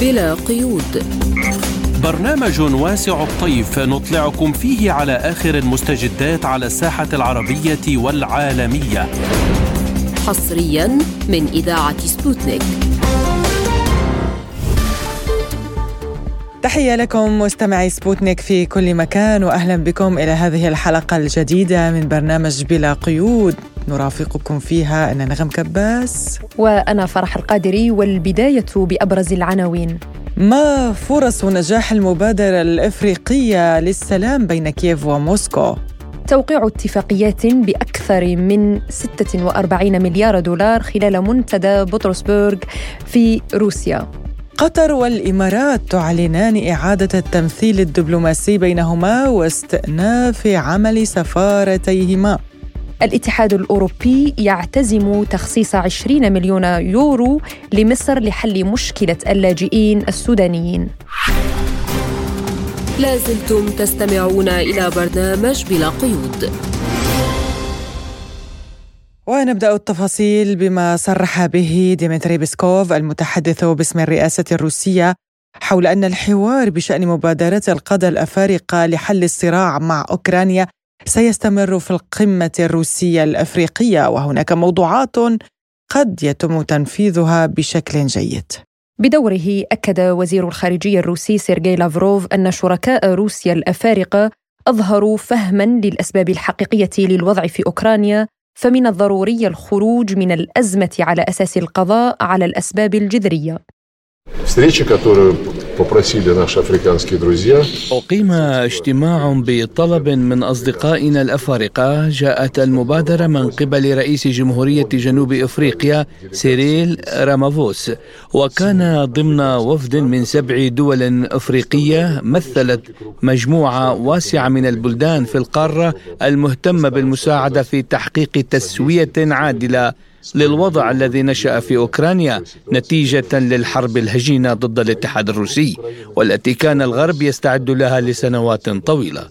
بلا قيود. برنامج واسع الطيف نطلعكم فيه على آخر المستجدات على الساحة العربية والعالمية. حصريا من إذاعة سبوتنيك. تحية لكم مستمعي سبوتنيك في كل مكان وأهلا بكم إلى هذه الحلقة الجديدة من برنامج بلا قيود. نرافقكم فيها. أنا نغم كباس. وأنا فرح القادري والبداية بأبرز العناوين. ما فرص نجاح المبادرة الإفريقية للسلام بين كييف وموسكو؟ توقيع اتفاقيات بأكثر من 46 مليار دولار خلال منتدى بطرسبرغ في روسيا. قطر والإمارات تعلنان إعادة التمثيل الدبلوماسي بينهما واستئناف عمل سفارتيهما. الاتحاد الأوروبي يعتزم تخصيص 20 مليون يورو لمصر لحل مشكلة اللاجئين السودانيين. لازلتم تستمعون إلى برنامج بلا قيود. ونبدأ التفاصيل بما صرح به ديمتري بيسكوف المتحدث باسم الرئاسة الروسية حول أن الحوار بشأن مبادرة القادة الأفارقة لحل الصراع مع أوكرانيا سيستمر في القمة الروسية الأفريقية وهناك موضوعات قد يتم تنفيذها بشكل جيد. بدوره أكد وزير الخارجية الروسي سيرجي لافروف أن شركاء روسيا الأفارقة أظهروا فهما للأسباب الحقيقية للوضع في أوكرانيا فمن الضروري الخروج من الأزمة على أساس القضاء على الأسباب الجذرية. أقيم اجتماع بطلب من أصدقائنا الأفارقة جاءت المبادرة من قبل رئيس جمهورية جنوب إفريقيا سيريل رامافوس وكان ضمن وفد من سبع دول أفريقية مثلت مجموعة واسعة من البلدان في القارة المهتمة بالمساعدة في تحقيق تسوية عادلة. للوضع الذي نشأ في أوكرانيا نتيجة للحرب الهجينة ضد الاتحاد الروسي والتي كان الغرب يستعد لها لسنوات طويلة.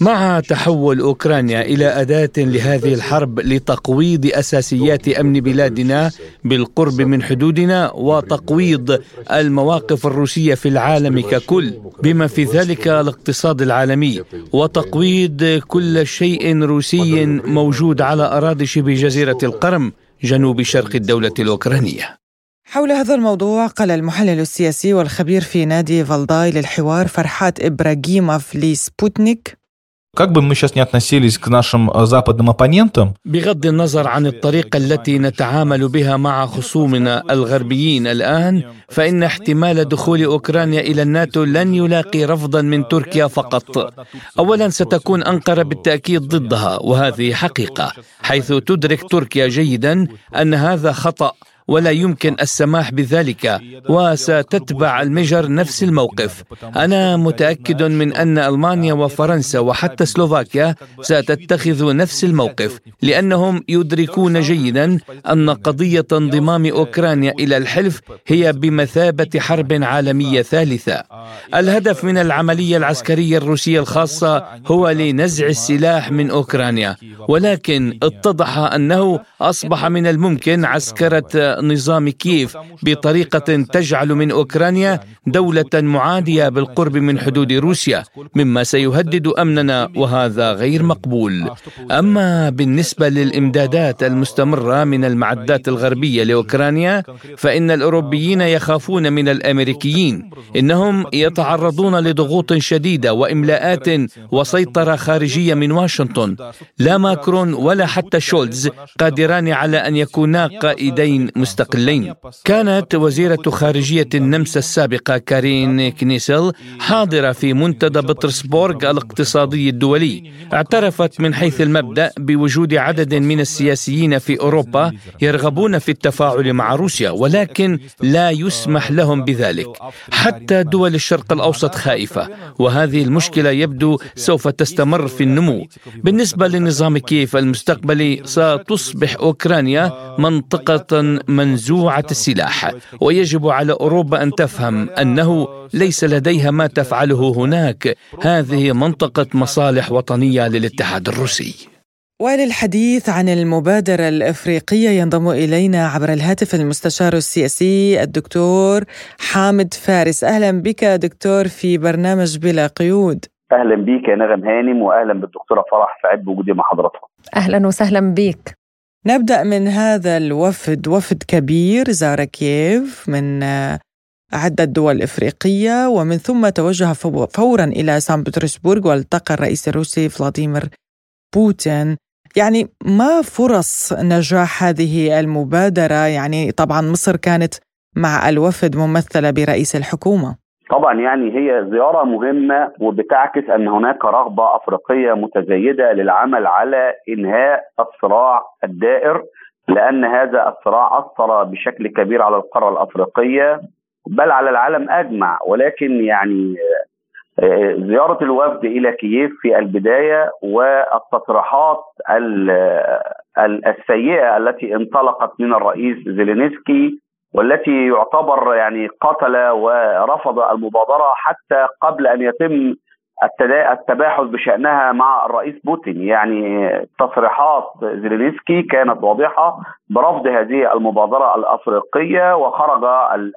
مع تحول أوكرانيا إلى أداة لهذه الحرب لتقويض أساسيات أمن بلادنا بالقرب من حدودنا وتقويض المواقف الروسية في العالم ككل بما في ذلك الاقتصاد العالمي وتقويض كل شيء روسي موجود على أراضي شبه جزيرة القرم جنوب شرق الدولة الأوكرانية. حول هذا الموضوع قال المحلل السياسي والخبير في نادي فالداي للحوار فرحات إبراهيموف لسبوتنيك Как бы мы сейчас не относились к нашим западным оппонентам, بغض النظر عن الطريقة التي نتعامل بها مع خصومنا الغربيين الآن فإن احتمال دخول أوكرانيا إلى الناتو لن يلاقي رفضا من تركيا فقط أولا ستكون أنقرة بالتأكيد ضدها وهذه حقيقة حيث تدرك تركيا جيدا أن هذا خطأ ولا يمكن السماح بذلك وستتبع المجر نفس الموقف. أنا متأكد من أن ألمانيا وفرنسا وحتى سلوفاكيا ستتخذ نفس الموقف لأنهم يدركون جيدا أن قضية انضمام أوكرانيا إلى الحلف هي بمثابة حرب عالمية ثالثة. الهدف من العملية العسكرية الروسية الخاصة هو لنزع السلاح من أوكرانيا ولكن اتضح أنه أصبح من الممكن عسكرة نظام كييف بطريقة تجعل من أوكرانيا دولة معادية بالقرب من حدود روسيا مما سيهدد أمننا وهذا غير مقبول. أما بالنسبة للإمدادات المستمرة من المعدات الغربية لأوكرانيا فإن الأوروبيين يخافون من الأمريكيين إنهم يتعرضون لضغوط شديدة وإملاءات وسيطرة خارجية من واشنطن. لا ماكرون ولا حتى شولز قادران على أن يكونا قائدين مستقلين كانت وزيرة خارجية النمسا السابقة كارين كنيسل حاضرة في منتدى بطرسبورغ الاقتصادي الدولي. اعترفت من حيث المبدأ بوجود عدد من السياسيين في أوروبا يرغبون في التفاعل مع روسيا ولكن لا يسمح لهم بذلك. حتى دول الشرق الأوسط خائفة وهذه المشكلة يبدو سوف تستمر في النمو. بالنسبة لنظام كيف المستقبلي ستصبح أوكرانيا منطقة منزوعة السلاح ويجب على أوروبا أن تفهم أنه ليس لديها ما تفعله هناك. هذه منطقة مصالح وطنية للاتحاد الروسي. وللحديث عن المبادرة الإفريقية ينضم إلينا عبر الهاتف المستشار السياسي الدكتور حامد فارس. أهلا بك دكتور في برنامج بلا قيود. أهلا بك يا نغم هانم وأهلا بالدكتورة فرح سعيد بوجودي مع حضرتك أهلا وسهلا بك نبدأ من هذا الوفد وفد كبير زار كييف من عدة دول إفريقية ومن ثم توجه فورا إلى سان بطرسبورغ والتقى الرئيس الروسي فلاديمير بوتين. يعني ما فرص نجاح هذه المبادرة؟ يعني طبعا مصر كانت مع الوفد ممثلة برئيس الحكومة. طبعا يعني هي زيارة مهمة وبتعكس أن هناك رغبة أفريقية متزايدة للعمل على إنهاء الصراع الدائر لأن هذا الصراع أثر بشكل كبير على القارة الأفريقية بل على العالم أجمع. ولكن يعني زيارة الوفد إلى كييف في البداية والتصريحات السيئة التي انطلقت من الرئيس زيلينسكي والتي يعتبر يعني قتل ورفض المبادرة حتى قبل أن يتم التباحث بشأنها مع الرئيس بوتين. يعني تصريحات زيلينسكي كانت واضحة برفض هذه المبادرة الأفريقية وخرج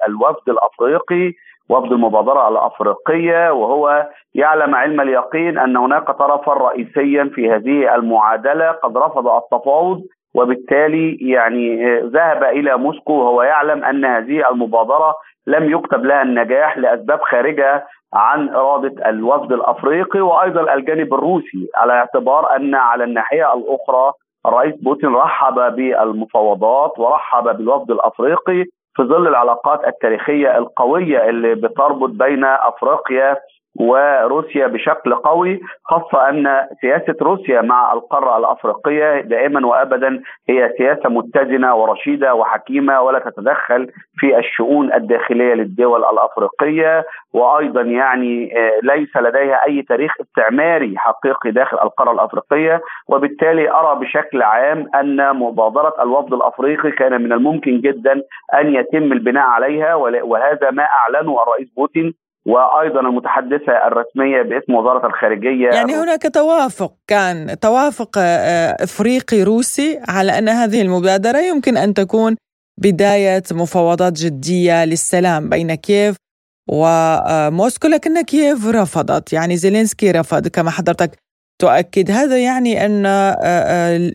الوفد الأفريقي وفد المبادرة الأفريقية وهو يعلم علم اليقين أن هناك طرفا رئيسيا في هذه المعادلة قد رفض التفاوض وبالتالي يعني ذهب إلى موسكو وهو يعلم أن هذه المبادرة لم يكتب لها النجاح لأسباب خارجة عن إرادة الوفد الأفريقي وأيضا الجانب الروسي على اعتبار أن على الناحية الأخرى الرئيس بوتين رحب بالمفاوضات ورحب بالوفد الأفريقي في ظل العلاقات التاريخية القوية اللي بتربط بين أفريقيا وروسيا بشكل قوي خاصة أن سياسة روسيا مع القارة الأفريقية دائما وأبدا هي سياسة متزنة ورشيدة وحكيمة ولا تتدخل في الشؤون الداخلية للدول الأفريقية. وأيضا يعني آه، ليس لديها أي تاريخ استعماري حقيقي داخل القارة الأفريقية. وبالتالي أرى بشكل عام أن مبادرة الوفد الأفريقي كان من الممكن جدا أن يتم البناء عليها وهذا ما أعلنه الرئيس بوتين وأيضا المتحدثة الرسمية باسم وزارة الخارجية. يعني هناك توافق كان توافق آه، إفريقي روسي على أن هذه المبادرة يمكن أن تكون بداية مفاوضات جدية للسلام بين كييف وموسكو لكن كييف رفضت. يعني زيلينسكي رفض. كما حضرتك تؤكد هذا يعني أن آه، آه،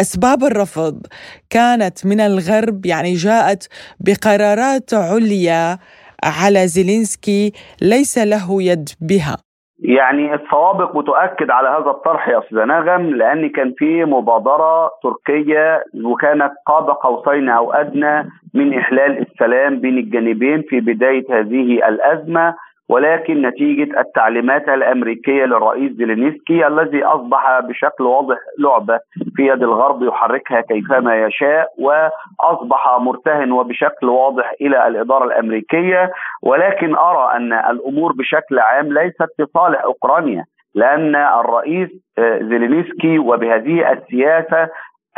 اسباب الرفض كانت من الغرب. يعني جاءت بقرارات عليا على زيلينسكي ليس له يد بها. يعني السوابق بتؤكد على هذا الطرح يا أستاذ نغم لأن كان في مبادرة تركية وكانت قاب قوسين أو أدنى من إحلال السلام بين الجانبين في بداية هذه الأزمة. ولكن نتيجة التعليمات الأمريكية للرئيس زيلينسكي الذي أصبح بشكل واضح لعبة في يد الغرب يحركها كيفما يشاء وأصبح مرتهن وبشكل واضح إلى الإدارة الأمريكية. ولكن أرى أن الأمور بشكل عام ليست في صالح أوكرانيا لأن الرئيس آه، زيلينسكي وبهذه السياسة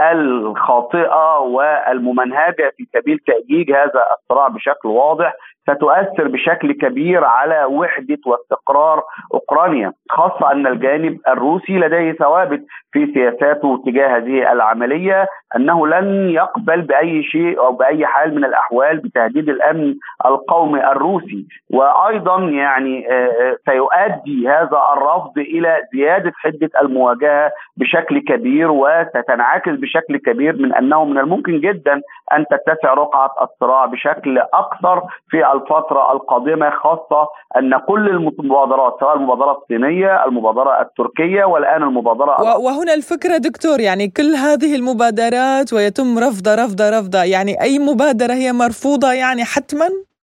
الخاطئة والممنهجة في سبيل تأجيج هذا الصراع بشكل واضح ستؤثر بشكل كبير على وحدة واستقرار أوكرانيا، خاصة أن الجانب الروسي لديه ثوابت في سياساته تجاه هذه العملية أنه لن يقبل بأي شيء أو بأي حال من الأحوال بتهديد الأمن القومي الروسي، وأيضا يعني آه، آه، سيؤدي هذا الرفض إلى زيادة حدة المواجهة بشكل كبير وستنعكس بشكل كبير من أنه من الممكن جدا أن تتسع رقعة الصراع بشكل أكثر في الفترة القادمة خاصة أن كل المبادرات سواء المبادرة الصينية المبادرة التركية والآن المبادرة وهنا الفكرة دكتور يعني كل هذه المبادرات ويتم رفض رفض رفض يعني أي مبادرة هي مرفوضة يعني حتما؟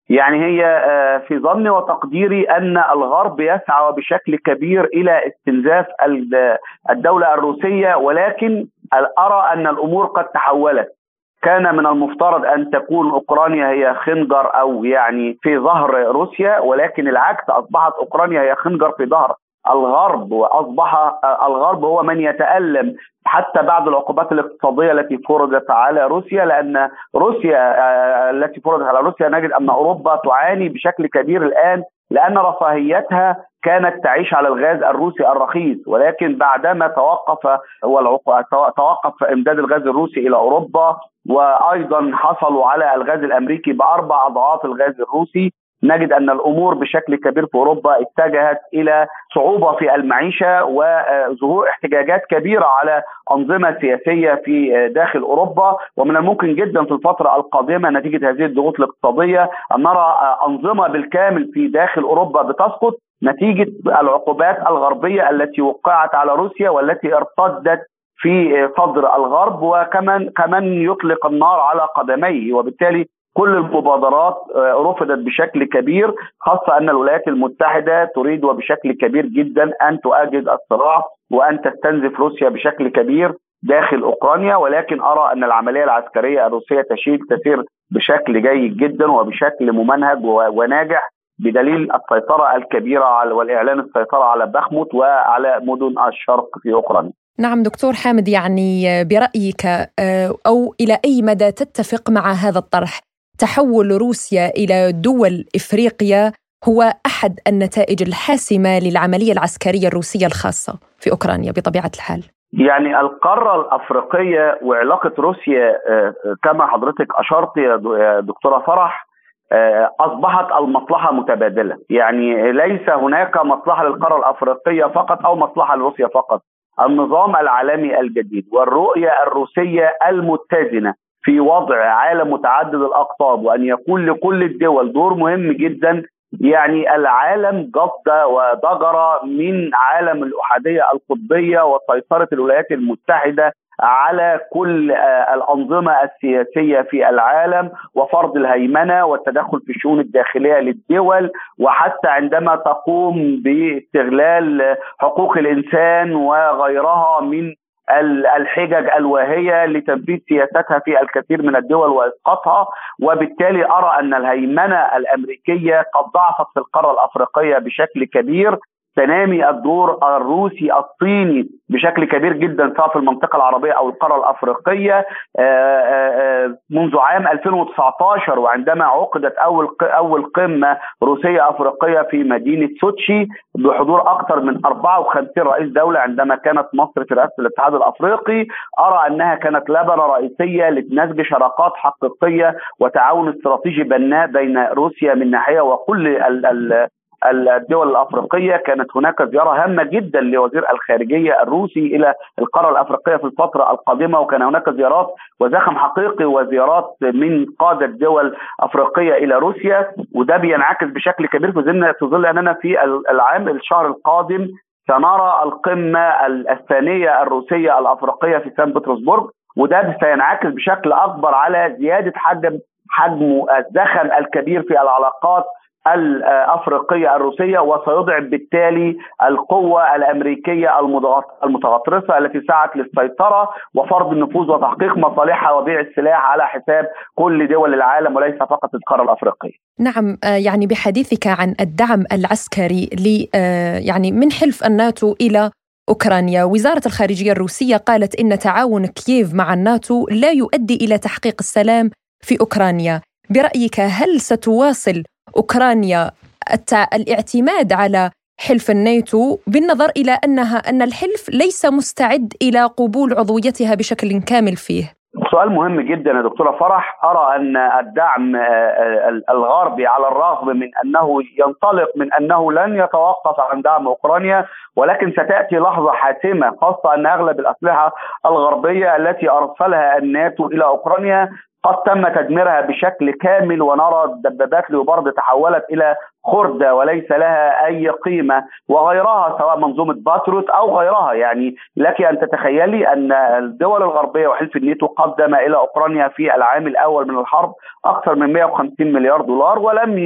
يعني هي آه، في ظني وتقديري أن الغرب يسعى بشكل كبير إلى استنزاف الدولة الروسية ولكن أرى أن الأمور قد تحولت. كان من المفترض أن تكون أوكرانيا هي خنجر أو يعني في ظهر روسيا ولكن العكس أصبحت أوكرانيا هي خنجر في ظهر الغرب وأصبح الغرب هو من يتألم حتى بعد العقوبات الاقتصادية التي فرضت على روسيا لأن روسيا آه، التي فرضت على روسيا نجد أن أوروبا تعاني بشكل كبير الآن لأن رفاهيتها كانت تعيش على الغاز الروسي الرخيص ولكن بعدما توقف توقف إمداد الغاز الروسي إلى أوروبا وأيضا حصلوا على الغاز الأمريكي بأربع أضعاف الغاز الروسي نجد أن الأمور بشكل كبير في أوروبا اتجهت إلى صعوبة في المعيشة وظهور احتجاجات كبيرة على أنظمة سياسية في داخل أوروبا. ومن الممكن جدا في الفترة القادمة نتيجة هذه الضغوط الاقتصادية أن نرى أنظمة بالكامل في داخل أوروبا بتسقط. نتيجة العقوبات الغربية التي وقعت على روسيا والتي ارتدت في صدر الغرب وكمان كمان يطلق النار على قدميه. وبالتالي كل المبادرات آه، رفضت بشكل كبير خاصة أن الولايات المتحدة تريد وبشكل كبير جدا أن تؤجج الصراع وأن تستنزف روسيا بشكل كبير داخل أوكرانيا. ولكن أرى أن العملية العسكرية الروسية تشيل تسير بشكل جيد جدا وبشكل ممنهج وناجح. بدليل السيطرة الكبيرة على والإعلان السيطرة على بخموت وعلى مدن الشرق في أوكرانيا نعم دكتور حامد يعني برأيك آه، أو إلى أي مدى تتفق مع هذا الطرح تحول روسيا إلى دول إفريقيا هو أحد النتائج الحاسمة للعملية العسكرية الروسية الخاصة في أوكرانيا بطبيعة الحال. يعني القارة الأفريقية وعلاقة روسيا آه، كما حضرتك أشرت يا دكتورة فرح آه، أصبحت المصلحة متبادلة، يعني ليس هناك مصلحة للقارة الأفريقية فقط أو مصلحة لروسيا فقط. النظام العالمي الجديد والرؤية الروسية المتزنة في وضع عالم متعدد الأقطاب وأن يكون لكل الدول دور مهم جدا يعني العالم جد وضجر من عالم الأحادية القطبية وسيطرة الولايات المتحدة على كل آه، الأنظمة السياسية في العالم وفرض الهيمنة والتدخل في الشؤون الداخلية للدول. وحتى عندما تقوم باستغلال حقوق الإنسان وغيرها من الحجج الواهية لتنفيذ سياستها في الكثير من الدول وإسقاطها. وبالتالي أرى أن الهيمنة الأمريكية قد ضعفت في القارة الأفريقية بشكل كبير. تنامي الدور الروسي الصيني بشكل كبير جدا سواء في المنطقة العربية أو القارة الأفريقية آه، آه، آه، منذ عام 2019 وعندما عقدت أول أول قمة روسية أفريقية في مدينة سوتشي بحضور أكثر من 54 رئيس دولة عندما كانت مصر في رئاسة الاتحاد الأفريقي. أرى أنها كانت لبنة رئيسية لنسج شراكات حقيقية وتعاون استراتيجي بناء بين روسيا من ناحية وكل الدول الأفريقية كانت هناك زيارة هامة جدا لوزير الخارجية الروسي إلى القارة الأفريقية في الفترة القادمة وكان هناك زيارات وزخم حقيقي وزيارات من قادة دول أفريقية إلى روسيا وده بينعكس بشكل كبير في ظل في ظل أننا في العام الشهر القادم سنرى القمة الثانية الروسية الأفريقية في سان بطرسبرغ وده سينعكس بشكل أكبر على زيادة حجم حجم الزخم الكبير في العلاقات الأفريقية الروسية وسيضعف بالتالي القوة الأمريكية المتغطرسة التي سعت للسيطرة وفرض النفوذ وتحقيق مصالحها وبيع السلاح على حساب كل دول العالم وليس فقط القارة الأفريقية. نعم آه، يعني بحديثك عن الدعم العسكري ل آه، يعني من حلف الناتو إلى أوكرانيا، وزارة الخارجية الروسية قالت إن تعاون كييف مع الناتو لا يؤدي إلى تحقيق السلام في أوكرانيا. برأيك هل ستواصل أوكرانيا الاعتماد على حلف الناتو بالنظر إلى أنها أن الحلف ليس مستعد إلى قبول عضويتها بشكل كامل فيه. سؤال مهم جدا يا دكتورة فرح. أرى أن الدعم آه، آه، الغربي على الرغم من أنه ينطلق من أنه لن يتوقف عن دعم أوكرانيا ولكن ستأتي لحظة حاسمه خاصة أن أغلب الأسلحة الغربية التي أرسلها الناتو إلى أوكرانيا قد تم تدميرها بشكل كامل ونرى الدبابات ليوبارد تحولت إلى خردة وليس لها أي قيمة وغيرها سواء منظومة باتروس أو غيرها. يعني لك أن تتخيلي أن الدول الغربية وحلف الناتو قدم إلى أوكرانيا في العام الأول من الحرب أكثر من 150 مليار دولار ولم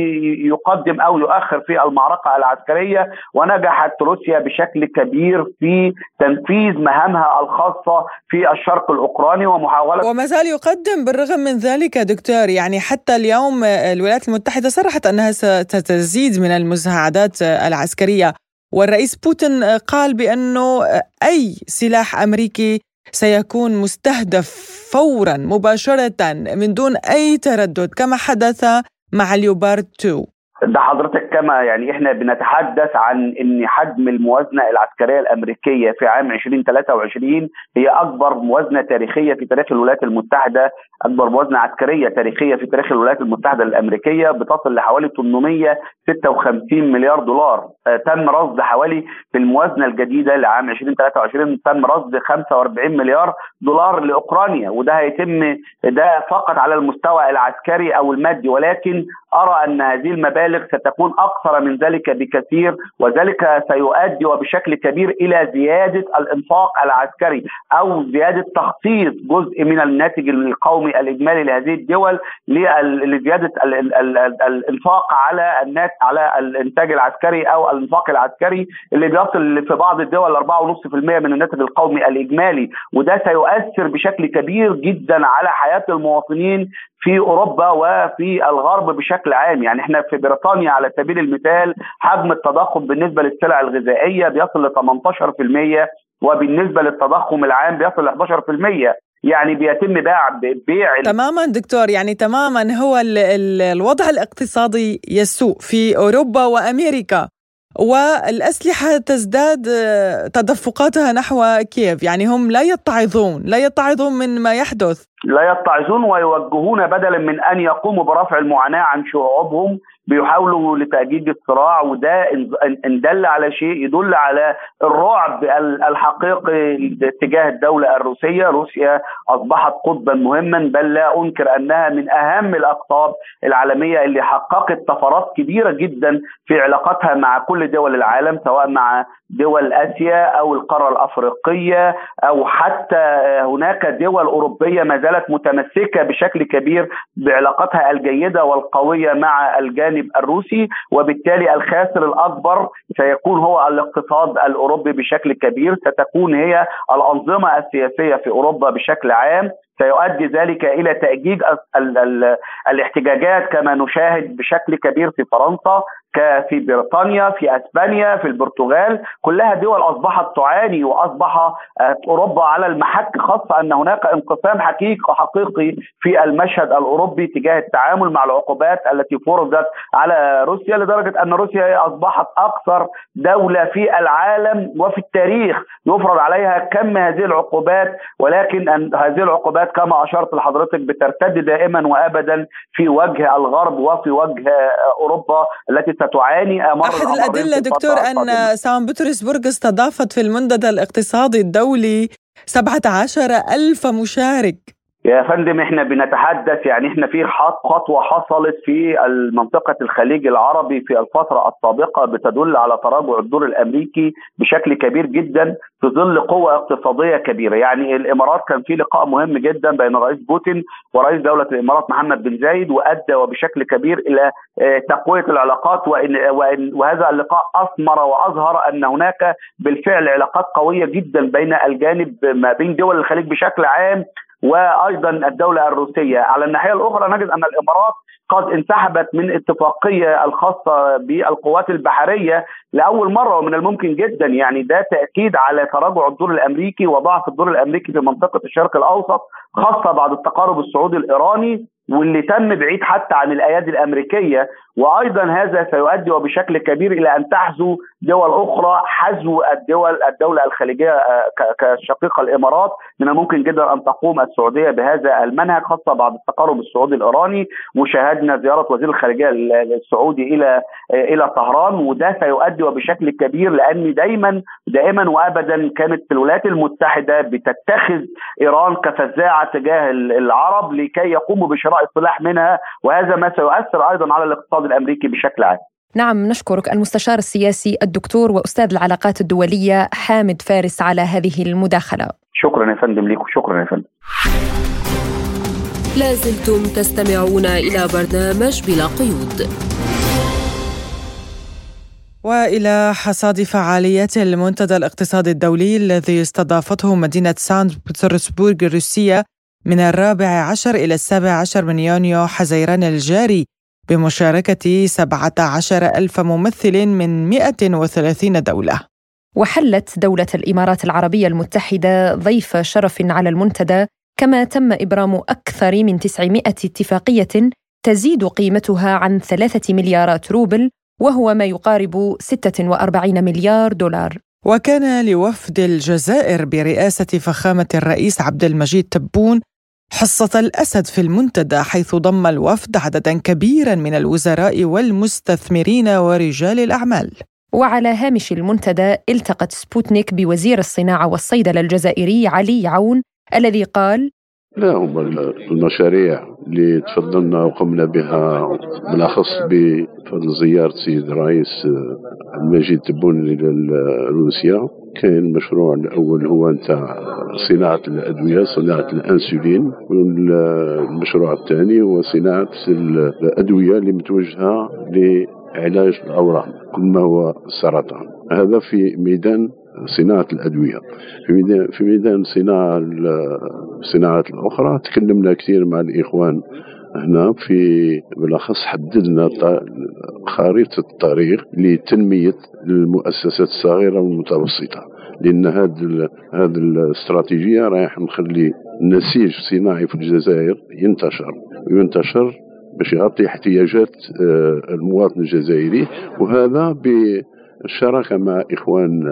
يقدم أو يؤخر في المعركة العسكرية ونجحت روسيا بشكل كبير في تنفيذ مهامها الخاصة في الشرق الأوكراني ومحاولة وما زال يقدم بالرغم من ذلك دكتور. يعني حتى اليوم الولايات المتحدة صرحت أنها ستز المزيد من المساعدات العسكرية. والرئيس بوتين قال بأنه أي سلاح أمريكي سيكون مستهدف فورا مباشرة من دون أي تردد كما حدث مع اليوبارد 2 ده حضرتك كما يعني إحنا بنتحدث عن إن حجم الموازنة العسكرية الأمريكية في عام 2023 هي أكبر موازنة تاريخية في تاريخ الولايات المتحدة، أكبر موازنة عسكرية تاريخية في تاريخ الولايات المتحدة الأمريكية بتصل لحوالي 856 مليار دولار، آه تم رصد حوالي في الموازنة الجديدة لعام 2023 تم رصد 45 مليار دولار لأوكرانيا وده هيتم ده فقط على المستوى العسكري أو المادي ولكن أرى أن هذه المبالغ ستكون أكثر من ذلك بكثير وذلك سيؤدي وبشكل كبير إلى زيادة الإنفاق العسكري أو زيادة تخصيص جزء من الناتج القومي الإجمالي لهذه الدول لزيادة الإنفاق على النات على الإنتاج العسكري أو الإنفاق العسكري اللي بيصل في بعض الدول 4.5% من الناتج القومي الإجمالي وده سيؤثر بشكل كبير جدا على حياة المواطنين في أوروبا وفي الغرب بشكل عام. يعني إحنا في بريطانيا على سبيل المثال حجم التضخم بالنسبة للسلع الغذائية بيصل ل 18% وبالنسبة للتضخم العام بيصل ل 11% يعني بيتم بيع بيع تماما دكتور يعني تماما هو ال ال الوضع الاقتصادي يسوء في أوروبا وأمريكا. والأسلحة تزداد تدفقاتها نحو كييف. يعني هم لا يتعظون لا يتعظون من ما يحدث. لا يتعظون ويوجهون بدلا من أن يقوموا برفع المعاناة عن شعوبهم بيحاولوا لتأجيج الصراع وده ان دل على شيء يدل على الرعب الحقيقي تجاه الدولة الروسية. روسيا أصبحت قطبا مهما بل لا أنكر أنها من أهم الأقطاب العالمية اللي حققت طفرات كبيرة جدا في علاقاتها مع كل دول العالم سواء مع دول آسيا أو القارة الأفريقية أو حتى هناك دول أوروبية ما زالت متمسكة بشكل كبير بعلاقاتها الجيدة والقوية مع الجانب الجانب الروسي وبالتالي الخاسر الأكبر سيكون هو الاقتصاد الأوروبي بشكل كبير. ستكون هي الأنظمة السياسية في أوروبا بشكل عام. سيؤدي ذلك إلى تاجيج الاحتجاجات كما نشاهد بشكل كبير في فرنسا. في بريطانيا في أسبانيا في البرتغال كلها دول أصبحت تعاني وأصبح آه، أوروبا على المحك خاصة أن هناك انقسام حقيقي حقيقي في المشهد الأوروبي تجاه التعامل مع العقوبات التي فرضت على روسيا لدرجة أن روسيا أصبحت أكثر دولة في العالم وفي التاريخ يفرض عليها كم هذه العقوبات ولكن أن هذه العقوبات كما أشرت لحضرتك بترتد دائما وابدا في وجه الغرب وفي وجه آه، أوروبا التي ستعاني أمر أحد الأدلة دكتور أن سان بطرسبرغ استضافت في المنتدى الاقتصادي الدولي 17 ألف مشارك. يا فندم إحنا بنتحدث يعني إحنا في خطوة حصلت في منطقه الخليج العربي في الفترة السابقة بتدل على تراجع الدور الأمريكي بشكل كبير جدا في ظل قوة اقتصادية كبيرة، يعني الإمارات كان في لقاء مهم جدا بين رئيس بوتين ورئيس دولة الإمارات محمد بن زايد وأدى وبشكل كبير إلى آه، تقوية العلاقات وإن وإن وهذا اللقاء أثمر وأظهر أن هناك بالفعل علاقات قوية جدا بين الجانب ما بين دول الخليج بشكل عام وأيضا الدولة الروسية. على الناحية الأخرى نجد أن الإمارات قد انسحبت من اتفاقية الخاصة بالقوات البحرية لأول مرة ومن الممكن جدا. يعني ده تأكيد على تراجع الدور الأمريكي وضعف الدور الأمريكي في منطقة الشرق الأوسط خاصة بعد التقارب السعودي الإيراني واللي تم بعيد حتى عن الأيادي الأمريكية. وأيضا هذا سيؤدي وبشكل كبير إلى أن تحزو دول أخرى حزو الدول الدولة الخليجية آه، كشقيقه الإمارات. من الممكن جدا أن تقوم السعودية بهذا المنهج خاصة بعد التقارب السعودي الإيراني. وشاهدنا زيارة وزير الخارجيه السعودي إلى آه، إلى طهران وده سيؤدي وبشكل كبير لأن دايما دائما وابدا كانت الولايات المتحدة بتتخذ إيران كفزاعة تجاه العرب لكي يقوموا بشراء السلاح منها. وهذا ما سيؤثر أيضا على الاقتصاد الأمريكي بشكل عام نعم نشكرك المستشار السياسي الدكتور وأستاذ العلاقات الدولية حامد فارس على هذه المداخلة. شكرا يا فندم ليكم شكرا يا فندم. لازلتم تستمعون إلى برنامج بلا قيود. وإلى حصاد فعاليات المنتدى الاقتصادي الدولي الذي استضافته مدينة سانت بطرسبورغ الروسيه من الرابع عشر إلى السابع عشر من يونيو حزيران الجاري بمشاركة 17 ألف ممثل من 130 دولة. وحلت دولة الإمارات العربية المتحدة ضيف شرف على المنتدى كما تم إبرام أكثر من 900 اتفاقية تزيد قيمتها عن ثلاثة مليارات روبل وهو ما يقارب 46 مليار دولار. وكان لوفد الجزائر برئاسة فخامة الرئيس عبد المجيد تبون حصة الأسد في المنتدى حيث ضم الوفد عددا كبيرا من الوزراء والمستثمرين ورجال الأعمال. وعلى هامش المنتدى التقت سبوتنيك بوزير الصناعة والصيدلة الجزائري علي عون الذي قال لا هم المشاريع اللي تفضلنا وقمنا بها بالأخص بفضل زيارة السيد الرئيس المجيد تبون إلى كان المشروع الأول هو نتاع صناعة الأدوية صناعة الإنسولين والمشروع الثاني هو صناعة الأدوية اللي متوجهة لعلاج الأورام ما هو السرطان هذا في ميدان صناعة الأدوية. في ميدان في ميدان صناعة الصناعات الأخرى تكلمنا كثير مع الإخوان هنا في بالاخص حددنا خريطة الطريق لتنمية المؤسسات الصغيرة والمتوسطة لأن هذه هذه الاستراتيجية رايح نخلي نسيج صناعي في الجزائر ينتشر وينتشر باش يغطي احتياجات آه، المواطن الجزائري وهذا بالشراكه مع إخوان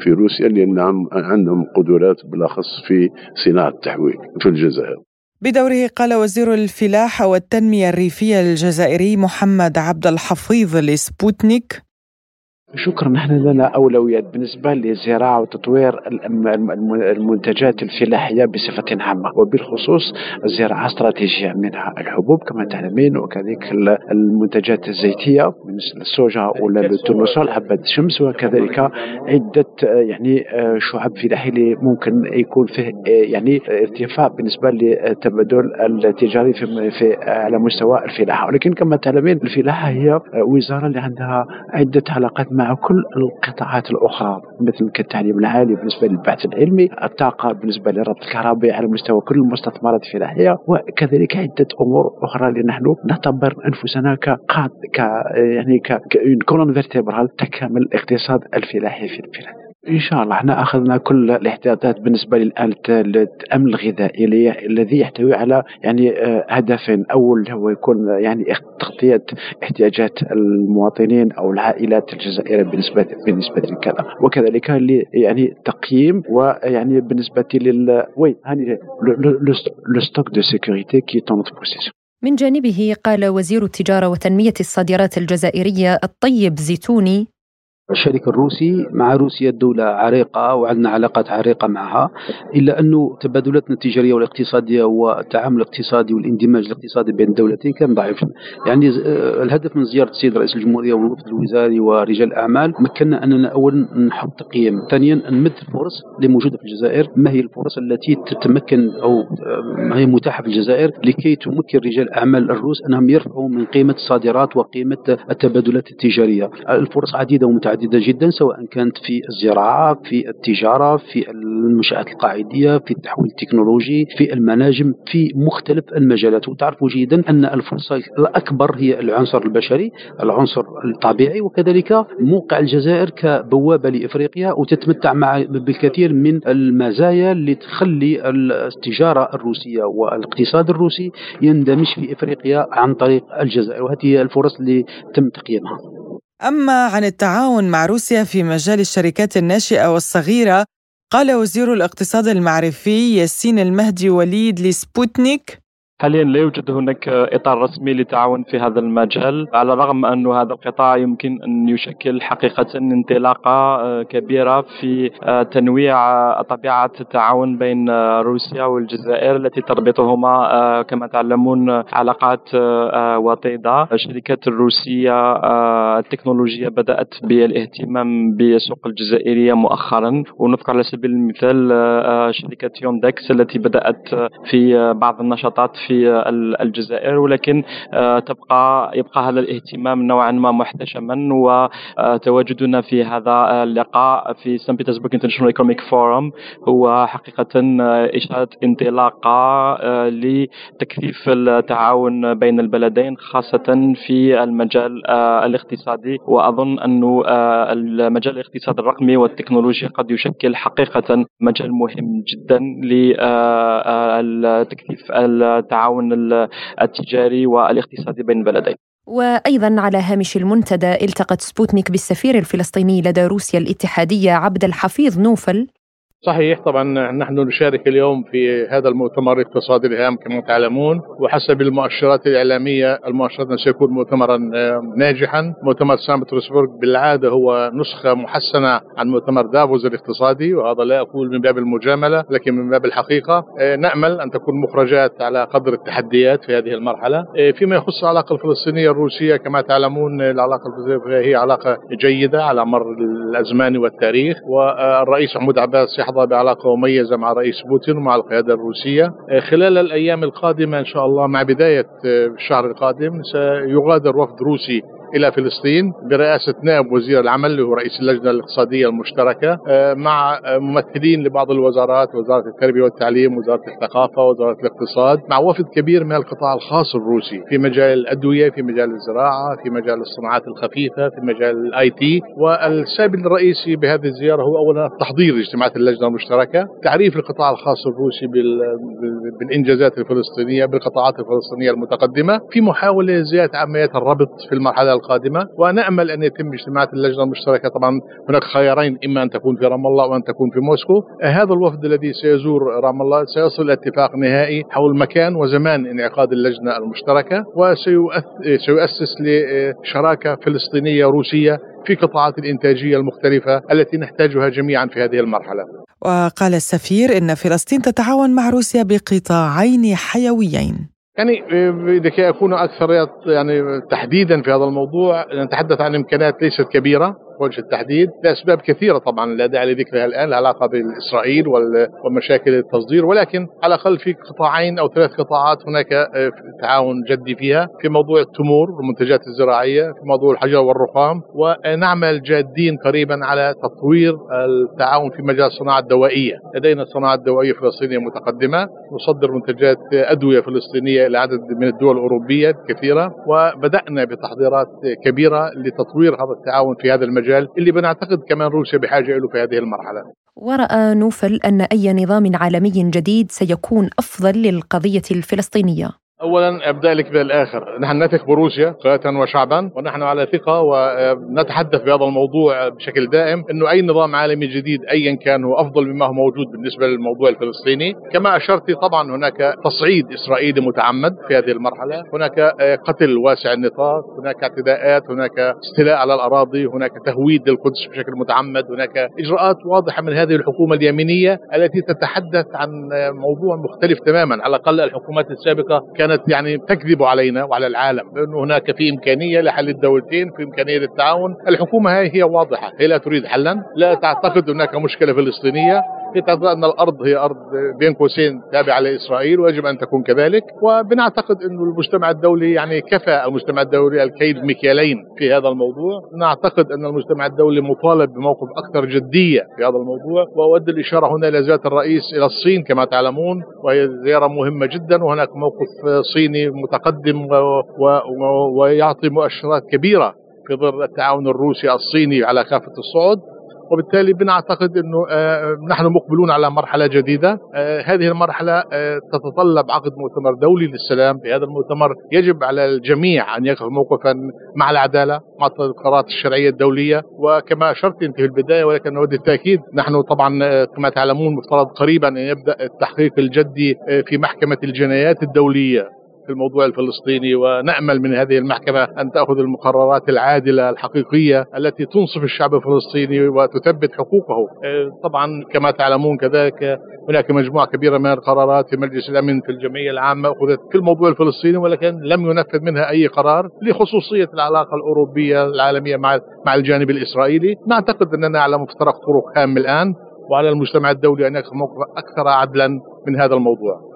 في روسيا لأن عندهم قدرات بالاخص في صناعة التحويل في الجزائر. بدوره قال وزير الفلاحة والتنمية الريفية الجزائري محمد عبد الحفيظ لسبوتنيك شكرا. نحن لنا أولويات بالنسبة للزراعه وتطوير المنتجات الفلاحية بصفة عامة وبالخصوص الزراعة استراتيجية منها الحبوب كما تعلمين وكذلك المنتجات الزيتية من السوجا ولا التورنسول حبه الشمس وكذلك عدة يعني شعب فلاحيه اللي ممكن يكون فيه يعني ارتفاع بالنسبة للتبادل التجاري في, في على مستوى الفلاحة. ولكن كما تعلمين الفلاحة هي وزارة اللي عندها عدة علاقات مع كل القطاعات الأخرى مثل كالتعليم العالي بالنسبة للبحث العلمي الطاقة بالنسبة للربط الكهربائي على مستوى كل المستثمرات الفلاحية وكذلك عدة أمور أخرى اللي نحن نعتبر أنفسنا كقاط ك يعني فيرتبرال تكامل الاقتصاد الفلاحي في البلاد. إن شاء الله إحنا أخذنا كل الاحتياطات بالنسبة للآن الامن الغذائي الذي يحتوي على يعني آه، هدفين. أول هو يكون يعني تغطيه احتياجات المواطنين أو العائلات الجزائرية بالنسبة بالنسبة لكذا وكذلك يعني تقييم ويعني بالنسبة لل وي هاني لو ستوك دو سيكوريتي كي تون بروسيسيون من جانبه قال وزير التجارة وتنمية الصادرات الجزائرية الطيب زيتوني الشريك الروسي مع روسيا دولة عريقة وعندنا علاقات عريقة معها إلا أنه تبادلاتنا التجارية والاقتصادية والتعامل الاقتصادي والاندماج الاقتصادي بين الدولتين كان ضعيف. يعني آه، الهدف من زيارة السيد رئيس الجمهورية والوفد الوزاري ورجال الأعمال مكننا أننا أولا نحط تقييم ثانيا نمد الفرص اللي موجودة في الجزائر. ما هي الفرص التي تتمكن أو آه، ما هي متاحة في الجزائر لكي تمكن رجال الأعمال الروس أنهم يرفعوا من قيمة الصادرات وقيمة التبادلات التجارية. الفرص عديدة ومتعددة. متعددة جدا سواء كانت في الزراعة في التجارة في المنشآت القاعدية في التحويل التكنولوجي في المناجم في مختلف المجالات. وتعرفوا جيدا أن الفرصة الأكبر هي العنصر البشري العنصر الطبيعي وكذلك موقع الجزائر كبوابة لإفريقيا. وتتمتع مع بالكثير من المزايا اللي تخلي التجارة الروسية والاقتصاد الروسي يندمج في إفريقيا عن طريق الجزائر. وهذه هي الفرص اللي تم تقييمها. أما عن التعاون مع روسيا في مجال الشركات الناشئة والصغيرة قال وزير الاقتصاد المعرفي ياسين المهدي وليد لسبوتنيك حاليا لا يوجد هناك إطار رسمي للتعاون في هذا المجال؟ على الرغم أن هذا القطاع يمكن أن يشكل حقيقة انطلاقة آه، كبيرة في آه، تنويع آه، طبيعة التعاون بين روسيا والجزائر التي تربطهما كما تعلمون علاقات وطيدة. الشركات الروسية التكنولوجية بدأت بالاهتمام بالسوق الجزائرية مؤخرا. ونذكر على سبيل المثال شركة ياندكس التي بدأت في بعض النشاطات في الجزائر ولكن آه، تبقى يبقى هذا الاهتمام نوعا ما محتشما وتواجدنا في هذا اللقاء في Saint Petersburg International Economic Forum هو حقيقة آه، إشارة انطلاقة آه، لتكثيف التعاون بين البلدين خاصة في المجال الاقتصادي. وأظن انه المجال الاقتصاد الرقمي والتكنولوجيا قد يشكل حقيقة مجال مهم جدا لتكثيف التعاون التعاون التجاري والاقتصادي بين البلدين. وأيضا على هامش المنتدى التقت سبوتنيك بالسفير الفلسطيني لدى روسيا الاتحادية عبد الحفيظ نوفل صحيح طبعا نحن نشارك اليوم في هذا المؤتمر الاقتصادي الهام كما تعلمون. وحسب المؤشرات الإعلامية المؤشرات سيكون مؤتمرا ناجحا. مؤتمر سان بطرسبرغ بالعادة هو نسخة محسنة عن مؤتمر دافوز الاقتصادي وهذا لا أقول من باب المجاملة لكن من باب الحقيقة. نأمل أن تكون مخرجات على قدر التحديات في هذه المرحلة. فيما يخص العلاقة الفلسطينية الروسية كما تعلمون العلاقة الفلسطينية هي علاقة جيدة على مر الأزمان والتاريخ. والرئيس محمود عباس يحظى بعلاقة مميزة مع رئيس بوتين ومع القيادة الروسية. آه، خلال الأيام القادمة إن شاء الله مع بداية آه، الشهر القادم سيغادر وفد روسي إلى فلسطين برئاسة نائب وزير العمل اللي هو رئيس اللجنة الاقتصادية المشتركة آه، مع ممثلين لبعض الوزارات وزارة التربية والتعليم وزارة الثقافة وزارة الاقتصاد مع وفد كبير من القطاع الخاص الروسي في مجال الأدوية في مجال الزراعة في مجال الصناعات الخفيفة في مجال ال IT. والسبب الرئيسي بهذه الزيارة هو أولا تحضير اجتماعات اللجنة المشتركة تعريف القطاع الخاص الروسي بالإنجازات الفلسطينية بالقطاعات الفلسطينية المتقدمة في محاولة زيادة عمليات الربط في المرحلة القادمة ونأمل أن يتم اجتماعات اللجنة المشتركة. طبعا هناك خيارين إما أن تكون في رام الله وأن تكون في موسكو. هذا الوفد الذي سيزور رام الله سيصل إلى اتفاق نهائي حول مكان وزمان انعقاد اللجنة المشتركة وسيؤسس لشراكة فلسطينية روسية في قطاعات الإنتاجية المختلفة التي نحتاجها جميعا في هذه المرحلة. وقال السفير إن فلسطين تتعاون مع روسيا بقطاعين حيويين. يعني لكي أكون أكثر يعني تحديدا في هذا الموضوع نتحدث عن إمكانيات ليست كبيرة. وجه التحديد لأسباب كثيرة طبعا لا داعي لذكرها الآن لها علاقة باسرائيل ومشاكل التصدير ولكن على الأقل في قطاعين أو ثلاث قطاعات هناك آه، تعاون جدي فيها في موضوع التمور والمنتجات الزراعية في موضوع الحجر والرخام ونعمل جادين قريبا على تطوير التعاون في مجال الصناعة الدوائية. لدينا صناعة دوائية فلسطينية متقدمة نصدر منتجات أدوية فلسطينية إلى عدد من الدول الأوروبية كثيرة وبدأنا بتحضيرات كبيرة لتطوير هذا التعاون في هذا المجال. المجال اللي بنعتقد كمان روسيا بحاجة له في هذه المرحلة. ورأى نوفل أن أي نظام عالمي جديد سيكون أفضل للقضية الفلسطينية اولا ابدا لك بالآخر. نحن نثق بروسيا قياده وشعبا ونحن على ثقة ونتحدث بهذا الموضوع بشكل دائم إنه أي نظام عالمي جديد ايا كان هو أفضل مما هو موجود بالنسبة للموضوع الفلسطيني. كما أشرت طبعا هناك تصعيد إسرائيلي متعمد في هذه المرحلة. هناك قتل واسع النطاق هناك اعتداءات هناك استيلاء على الأراضي هناك تهويد للقدس بشكل متعمد هناك إجراءات واضحة من هذه الحكومة اليمينية التي تتحدث عن موضوع مختلف تماما. على الأقل الحكومات السابقة كان كانت يعني تكذب علينا وعلى العالم بانه هناك في إمكانية لحل الدولتين في إمكانية للتعاون، الحكومة هاي هي واضحة، هي لا تريد حلا، لا تعتقد هناك مشكلة فلسطينية، تعتقد ان الأرض هي أرض بين قوسين تابعة لإسرائيل ويجب أن تكون كذلك، وبنعتقد إنه المجتمع الدولي يعني كفى المجتمع الدولي الكيد بمكيالين في هذا الموضوع، نعتقد أن المجتمع الدولي مطالب بموقف أكثر جدية في هذا الموضوع، وأود الإشارة هنا إلى زيارة الرئيس إلى الصين كما تعلمون وهي زيارة مهمة جدا. وهناك موقف صيني متقدم ويعطي مؤشرات كبيرة في ظل التعاون الروسي الصيني على كافة الصعد وبالتالي بنعتقد إنه آه، نحن مقبلون على مرحلة جديدة. آه، هذه المرحلة آه، تتطلب عقد مؤتمر دولي للسلام. في هذا المؤتمر يجب على الجميع أن يقف موقفا مع العدالة مع القرارات الشرعية الدولية. وكما اشرت انت في البداية ولكن اود التأكيد نحن طبعا كما تعلمون مفترض قريبا أن يبدأ التحقيق الجدي في محكمة الجنايات الدولية. في الموضوع الفلسطيني ونأمل من هذه المحكمة أن تأخذ المقررات العادلة الحقيقية التي تنصف الشعب الفلسطيني وتثبت حقوقه. آه، طبعا كما تعلمون كذلك هناك مجموعة كبيرة من القرارات في مجلس الأمن في الجمعية العامة أخذت في الموضوع الفلسطيني ولكن لم ينفذ منها أي قرار لخصوصية العلاقة الأوروبية العالمية مع مع الجانب الإسرائيلي، نعتقد أننا على مفترق طرق هام الآن وعلى المجتمع الدولي أن ياخذ موقف أكثر عدلا من هذا الموضوع.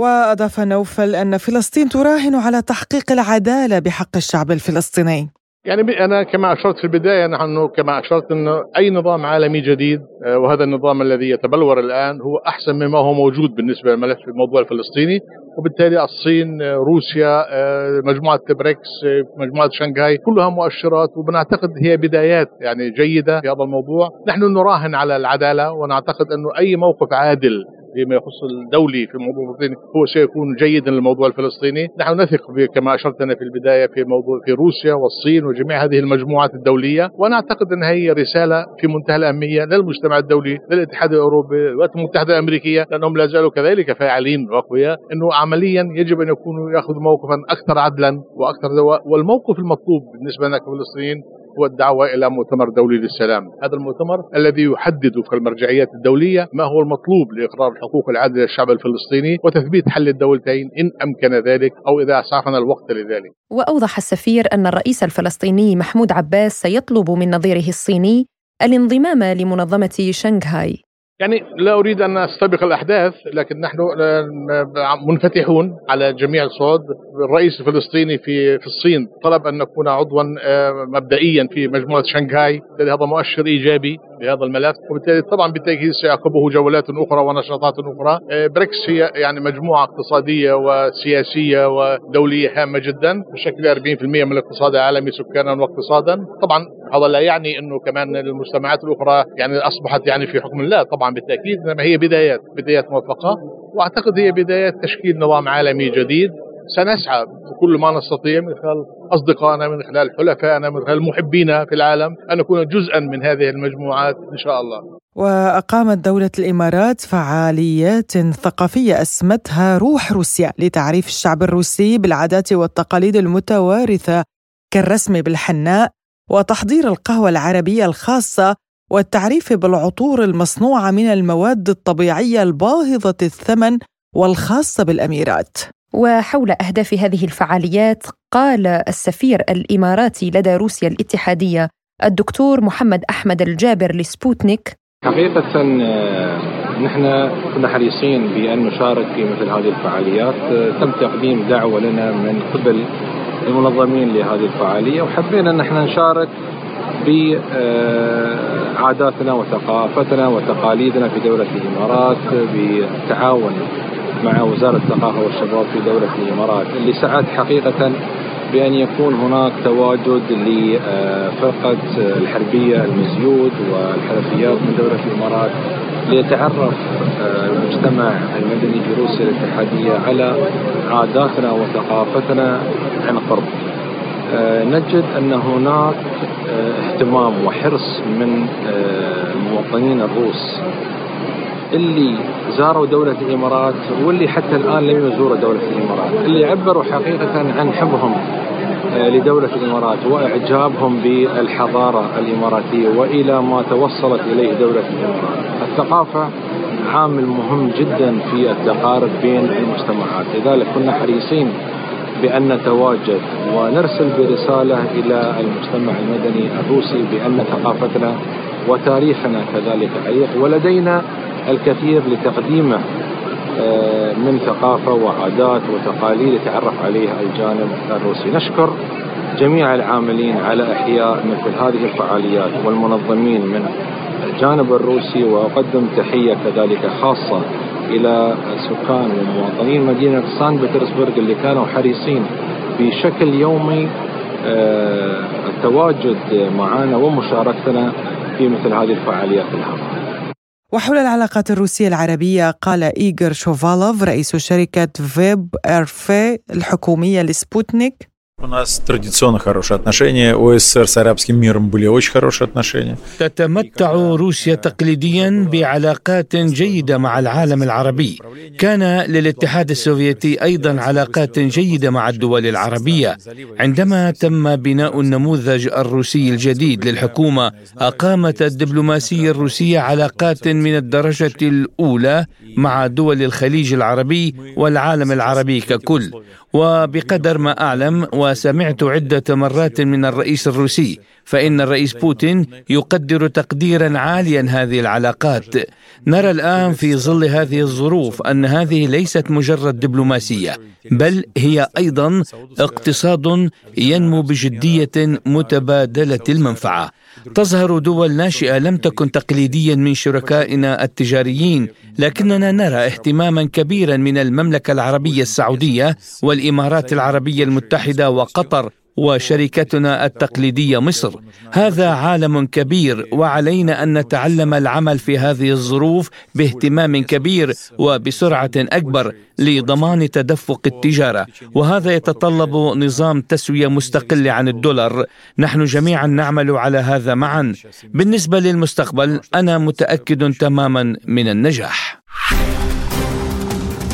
وأضاف نوفل أن فلسطين تراهن على تحقيق العدالة بحق الشعب الفلسطيني. يعني أنا كما أشرت في البداية نحن كما أشرت انه أي نظام عالمي جديد آه، وهذا النظام الذي يتبلور الآن هو أحسن مما هو موجود بالنسبة للملف الموضوع الفلسطيني. وبالتالي الصين آه، روسيا آه، مجموعة بريكس مجموعة شنغهاي كلها مؤشرات وبنعتقد هي بدايات يعني جيدة في هذا الموضوع. نحن نراهن على العدالة ونعتقد انه أي موقف عادل فيما يخص الدولي في الموضوع الفلسطيني هو سيكون جيدا للموضوع الفلسطيني. نحن نثق كما أشرت أنا في البداية في موضوع في روسيا والصين وجميع هذه المجموعات الدولية وأنا أعتقد هي رسالة في منتهى الأهمية للمجتمع الدولي للاتحاد الأوروبي للولايات المتحدة الأمريكية لأنهم لا زالوا كذلك فاعلين وأقوياء أنه عمليا يجب أن يكونوا يأخذوا موقفا أكثر عدلا وأكثر والموقف المطلوب بالنسبة لنا كفلسطينيين هو الدعوة إلى مؤتمر دولي للسلام. هذا المؤتمر الذي يحدد في المرجعيات الدولية ما هو المطلوب لإقرار الحقوق العادلة للشعب الفلسطيني وتثبيت حل الدولتين إن أمكن ذلك أو إذا أسعفنا الوقت لذلك. وأوضح السفير أن الرئيس الفلسطيني محمود عباس سيطلب من نظيره الصيني الانضمام لمنظمة شنغهاي. يعني لا أريد أن أستبق الأحداث لكن نحن منفتحون على جميع الصعود. الرئيس الفلسطيني في في الصين طلب أن نكون عضوا آه، مبدئيا في مجموعة شنغهاي. هذا مؤشر إيجابي. لهذا الملف وبالتالي طبعا بالتأكيد سيعقبه جولات أخرى ونشاطات أخرى. آه، بريكس هي يعني مجموعة اقتصادية وسياسية ودولية هامة جدا بشكل 40% من الاقتصاد العالمي سكانا واقتصادا. طبعا هذا لا يعني إنه كمان المجتمعات الأخرى يعني أصبحت يعني في حكم الله طبعا بالتأكيد إنما هي بدايات بدايات موفقة. وأعتقد هي بدايات تشكيل نظام عالمي جديد. سنسعى بكل ما نستطيع من خلال أصدقائنا من خلال حلفائنا من خلال محبينا في العالم أن نكون جزءا من هذه المجموعات إن شاء الله. وأقامت دولة الإمارات فعاليات ثقافية أسمتها روح روسيا لتعريف الشعب الروسي بالعادات والتقاليد المتوارثة كالرسم بالحناء وتحضير القهوة العربية الخاصة والتعريف بالعطور المصنوعة من المواد الطبيعية الباهظة الثمن والخاصة بالأميرات. وحول أهداف هذه الفعاليات قال السفير الإماراتي لدى روسيا الاتحادية الدكتور محمد أحمد الجابر لسبوتنيك. حقيقة آه، نحن كنا حريصين بأن نشارك في مثل هذه الفعاليات. آه، تم تقديم دعوة لنا من قبل المنظمين لهذه الفعالية وحبينا أن إحنا نشارك بعاداتنا وثقافتنا وتقاليدنا في دولة الإمارات بالتعاون مع وزارة الثقافة والشباب في دولة الإمارات اللي سعت حقيقة بأن يكون هناك تواجد لفرقة الحربية المزيود والحرفيات من دولة الإمارات ليتعرف المجتمع المدني في روسيا الاتحادية على عاداتنا وثقافتنا عن قرب. نجد أن هناك اهتمام وحرص من المواطنين الروس اللي زاروا دولة الإمارات واللي حتى الآن لم يزوروا دولة الإمارات اللي عبروا حقيقة عن حبهم آه، لدولة الإمارات وإعجابهم بالحضارة الإماراتية وإلى ما توصلت إليه دولة الإمارات. الثقافة عامل مهم جدا في التقارب بين المجتمعات. لذلك كنا حريصين بأن نتواجد ونرسل برسالة إلى المجتمع المدني الروسي بأن ثقافتنا وتاريخنا كذلك عريق. ولدينا الكثير لتقديمه آه، من ثقافة وعادات وتقاليد يتعرف عليها الجانب الروسي. نشكر جميع العاملين على إحياء مثل هذه الفعاليات والمنظمين من الجانب الروسي وأقدم تحية كذلك خاصة إلى سكان ومواطنين مدينة سان بطرسبرغ اللي كانوا حريصين بشكل يومي آه، التواجد معنا ومشاركتنا في مثل هذه الفعاليات الهامة. وحول العلاقات الروسية العربية قال إيغور شوفالوف رئيس شركة فيب إرفي الحكومية لسبوتنيك У нас традиционно хорошие отношения. У СССР с арабским миром были очень хорошие отношения. تتمتع روسيا تقليديا بعلاقات جيدة مع العالم العربي. كان للاتحاد السوفيتي أيضا علاقات جيدة مع الدول العربية. عندما تم بناء النموذج الروسي الجديد للحكومة أقامت الدبلوماسية الروسية علاقات من الدرجة الأولى مع دول الخليج العربي والعالم العربي ككل. وبقدر ما أعلم وسمعت عدة مرات من الرئيس الروسي فإن الرئيس بوتين يقدر تقديرا عاليا هذه العلاقات. نرى الآن في ظل هذه الظروف أن هذه ليست مجرد دبلوماسية بل هي أيضا اقتصاد ينمو بجدية متبادلة المنفعة. تظهر دول ناشئة لم تكن تقليديا من شركائنا التجاريين لكننا نرى اهتماما كبيرا من المملكة العربية السعودية والإمارات العربية المتحدة وقطر وشركتنا التقليدية مصر. هذا عالم كبير وعلينا أن نتعلم العمل في هذه الظروف باهتمام كبير وبسرعة أكبر لضمان تدفق التجارة. وهذا يتطلب نظام تسوية مستقل عن الدولار. نحن جميعا نعمل على هذا معا. بالنسبة للمستقبل أنا متأكد تماما من النجاح.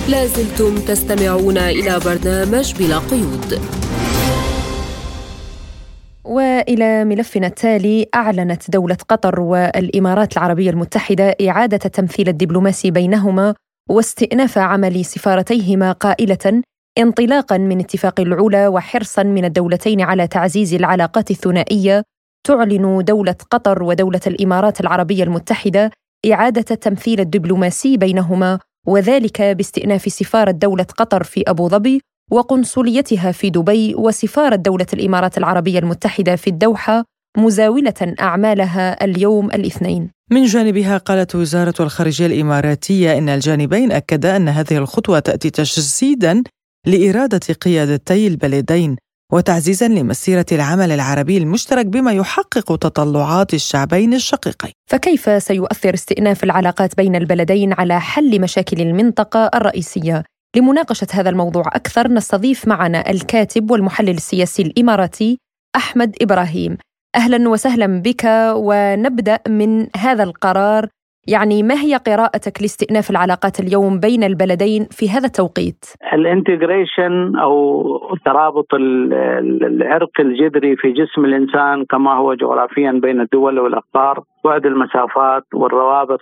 لازلتم تستمعون إلى برنامج بلا قيود. وإلى ملفنا التالي أعلنت دولة قطر والإمارات العربية المتحدة إعادة التمثيل الدبلوماسي بينهما واستئناف عمل سفارتيهما قائلة انطلاقا من اتفاق العلا وحرصا من الدولتين على تعزيز العلاقات الثنائية تعلن دولة قطر ودولة الإمارات العربية المتحدة إعادة التمثيل الدبلوماسي بينهما وذلك باستئناف سفارة دولة قطر في أبو ظبي وقنصليتها في دبي وسفارة دولة الإمارات العربية المتحدة في الدوحة مزاولة أعمالها اليوم الاثنين. من جانبها قالت وزارة الخارجية الإماراتية إن الجانبين اكدا أن هذه الخطوة تأتي تجسيدا لإرادة قيادتي البلدين وتعزيزا لمسيرة العمل العربي المشترك بما يحقق تطلعات الشعبين الشقيقين. فكيف سيؤثر استئناف العلاقات بين البلدين على حل مشاكل المنطقة الرئيسية؟ لمناقشة هذا الموضوع أكثر نستضيف معنا الكاتب والمحلل السياسي الإماراتي أحمد إبراهيم. أهلا وسهلا بك ونبدأ من هذا القرار يعني ما هي قراءتك لاستئناف العلاقات اليوم بين البلدين في هذا التوقيت؟ الانتجريشن أو ترابط العرق الجذري في جسم الإنسان كما هو جغرافيا بين الدول والأقطار، بعد المسافات والروابط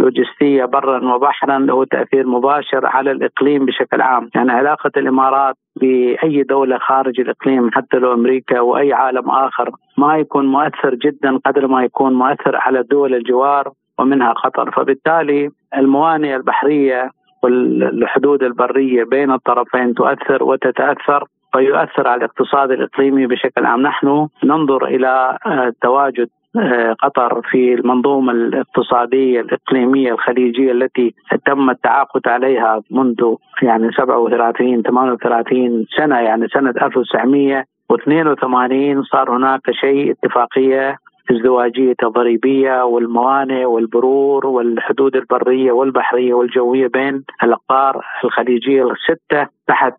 اللوجستية برا وبحرا له تأثير مباشر على الإقليم بشكل عام. يعني علاقة الإمارات بأي دولة خارج الإقليم حتى لو أمريكا وأي عالم آخر ما يكون مؤثر جدا قدر ما يكون مؤثر على دول الجوار ومنها قطر. فبالتالي الموانئ البحرية والحدود البرية بين الطرفين تؤثر وتتأثر ويؤثر على الاقتصاد الإقليمي بشكل عام، نحن ننظر آه، تواجد قطر في المنظومة الاقتصادية الإقليمية الخليجية التي تم التعاقد عليها منذ يعني 37 38 سنة يعني سنة 1982 صار هناك شيء اتفاقية ازدواجية الضريبية والموانئ والبرور والحدود البرية والبحرية والجوية بين الأقطار الخليجية الستة تحت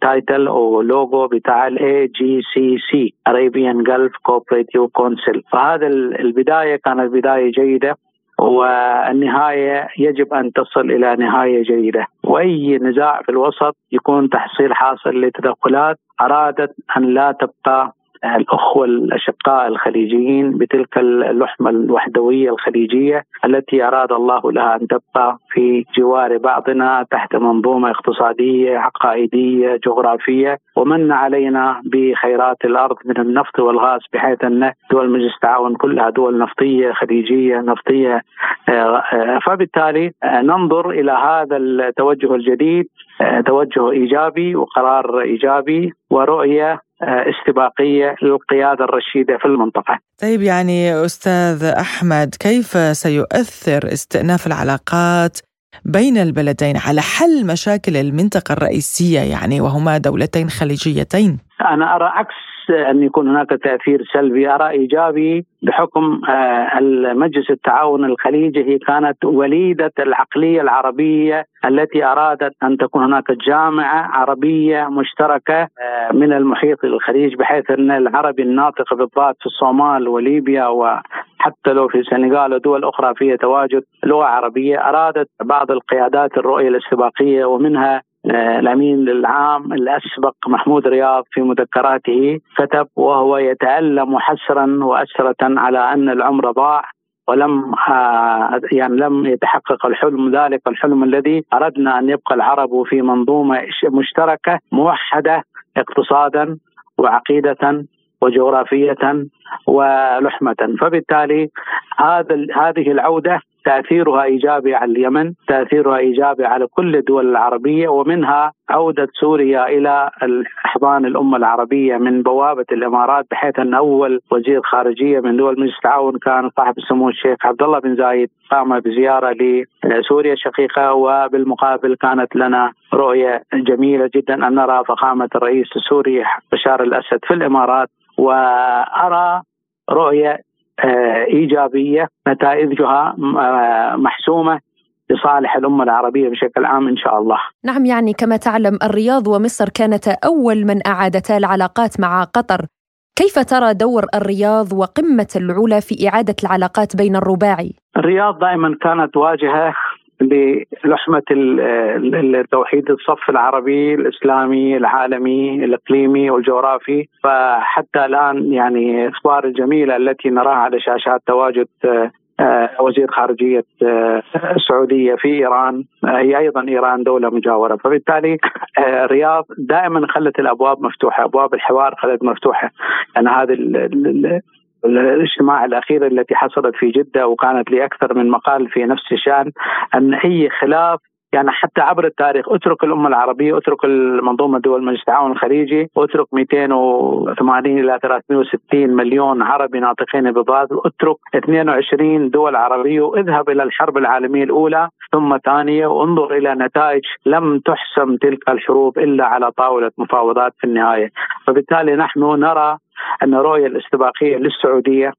title أو لوجو بتاع ال AGCC Arabian Gulf Cooperative Council. فهذا البداية كانت بداية جيدة والنهاية يجب أن تصل إلى نهاية جيدة. وأي نزاع في الوسط يكون تحصيل حاصل لتدخلات أرادت أن لا تبقى الأخوة الأشقاء الخليجيين بتلك اللحمة الوحدوية الخليجية التي أراد الله لها أن تبقى في جوار بعضنا تحت منظومة اقتصادية عقائدية جغرافية ومن علينا بخيرات الأرض من النفط والغاز بحيث أن دول مجلس التعاون كلها دول نفطية خليجية نفطية آه، فبالتالي آه، ننظر إلى هذا التوجه الجديد آه، توجه إيجابي وقرار إيجابي ورؤية استباقية للقيادة الرشيدة في المنطقة. طيب يعني أستاذ أحمد كيف سيؤثر استئناف العلاقات بين البلدين على حل مشاكل المنطقة الرئيسية يعني وهما دولتين خليجيتين؟ أنا أرى عكس أن يكون هناك تأثير سلبي. ارى إيجابي بحكم آه، المجلس التعاون الخليجي هي كانت وليدة العقلية العربية التي أرادت أن تكون هناك جامعة عربية مشتركة آه، من المحيط الخليج بحيث أن العربي الناطق بالذات في الصومال وليبيا وحتى لو في السنغال ودول أخرى فيها تواجد لغة عربية أرادت بعض القيادات الرؤية الاستباقيه ومنها الأمين العام الأسبق محمود رياض في مذكراته كتب وهو يتألم حسرا وأسرة على أن العمر ضاع ولم آه، يعني لم يتحقق الحلم ذلك الحلم الذي أردنا أن يبقى العرب في منظومة مشتركة موحدة اقتصادا وعقيدة وجغرافية ولحمة. فبالتالي هذا هذه العودة تأثيرها إيجابي على اليمن، تأثيرها إيجابي على كل الدول العربية ومنها عودة سوريا إلى احضان الأمة العربية من بوابة الإمارات بحيث أن أول وزير خارجية من دول مجلس التعاون كان صاحب السمو الشيخ عبد الله بن زايد قام بزيارة لسوريا الشقيقه وبالمقابل كانت لنا رؤية جميلة جدا أن نرى فخامة الرئيس السوري بشار الأسد في الإمارات وأرى رؤية إيجابية نتائجها آه، محسومة لصالح الأمة العربية بشكل عام إن شاء الله نعم يعني كما تعلم الرياض ومصر كانتا أول من أعادتا العلاقات مع قطر كيف ترى دور الرياض وقمة العلا في إعادة العلاقات بين الرباعي؟ الرياض دائما كانت واجهة للحمة توحيد الصف العربي الإسلامي العالمي الإقليمي والجغرافي. فحتى الآن يعني الأخبار الجميلة التي نراها على شاشات تواجد آه، وزير خارجية آه، السعودية في إيران آه، هي أيضا إيران دولة مجاورة. فبالتالي الرياض دائما خلت الأبواب مفتوحة أبواب الحوار خلت مفتوحة. يعني هذه الاجتماع الأخير التي حصلت في جدة وكانت لاكثر من مقال في نفس الشأن أن أي خلاف يعني حتى عبر التاريخ اترك الأمة العربية اترك المنظومة دول مجلس التعاون الخليجي اترك 280 إلى 360 مليون عربي ناطقين ببعض اترك 22 دول عربية واذهب إلى الحرب العالمية الأولى ثم ثانية وانظر إلى نتائج لم تحسم تلك الحروب إلا على طاولة مفاوضات في النهاية. فبالتالي نحن نرى أن الرؤيه الاستباقيه للسعودية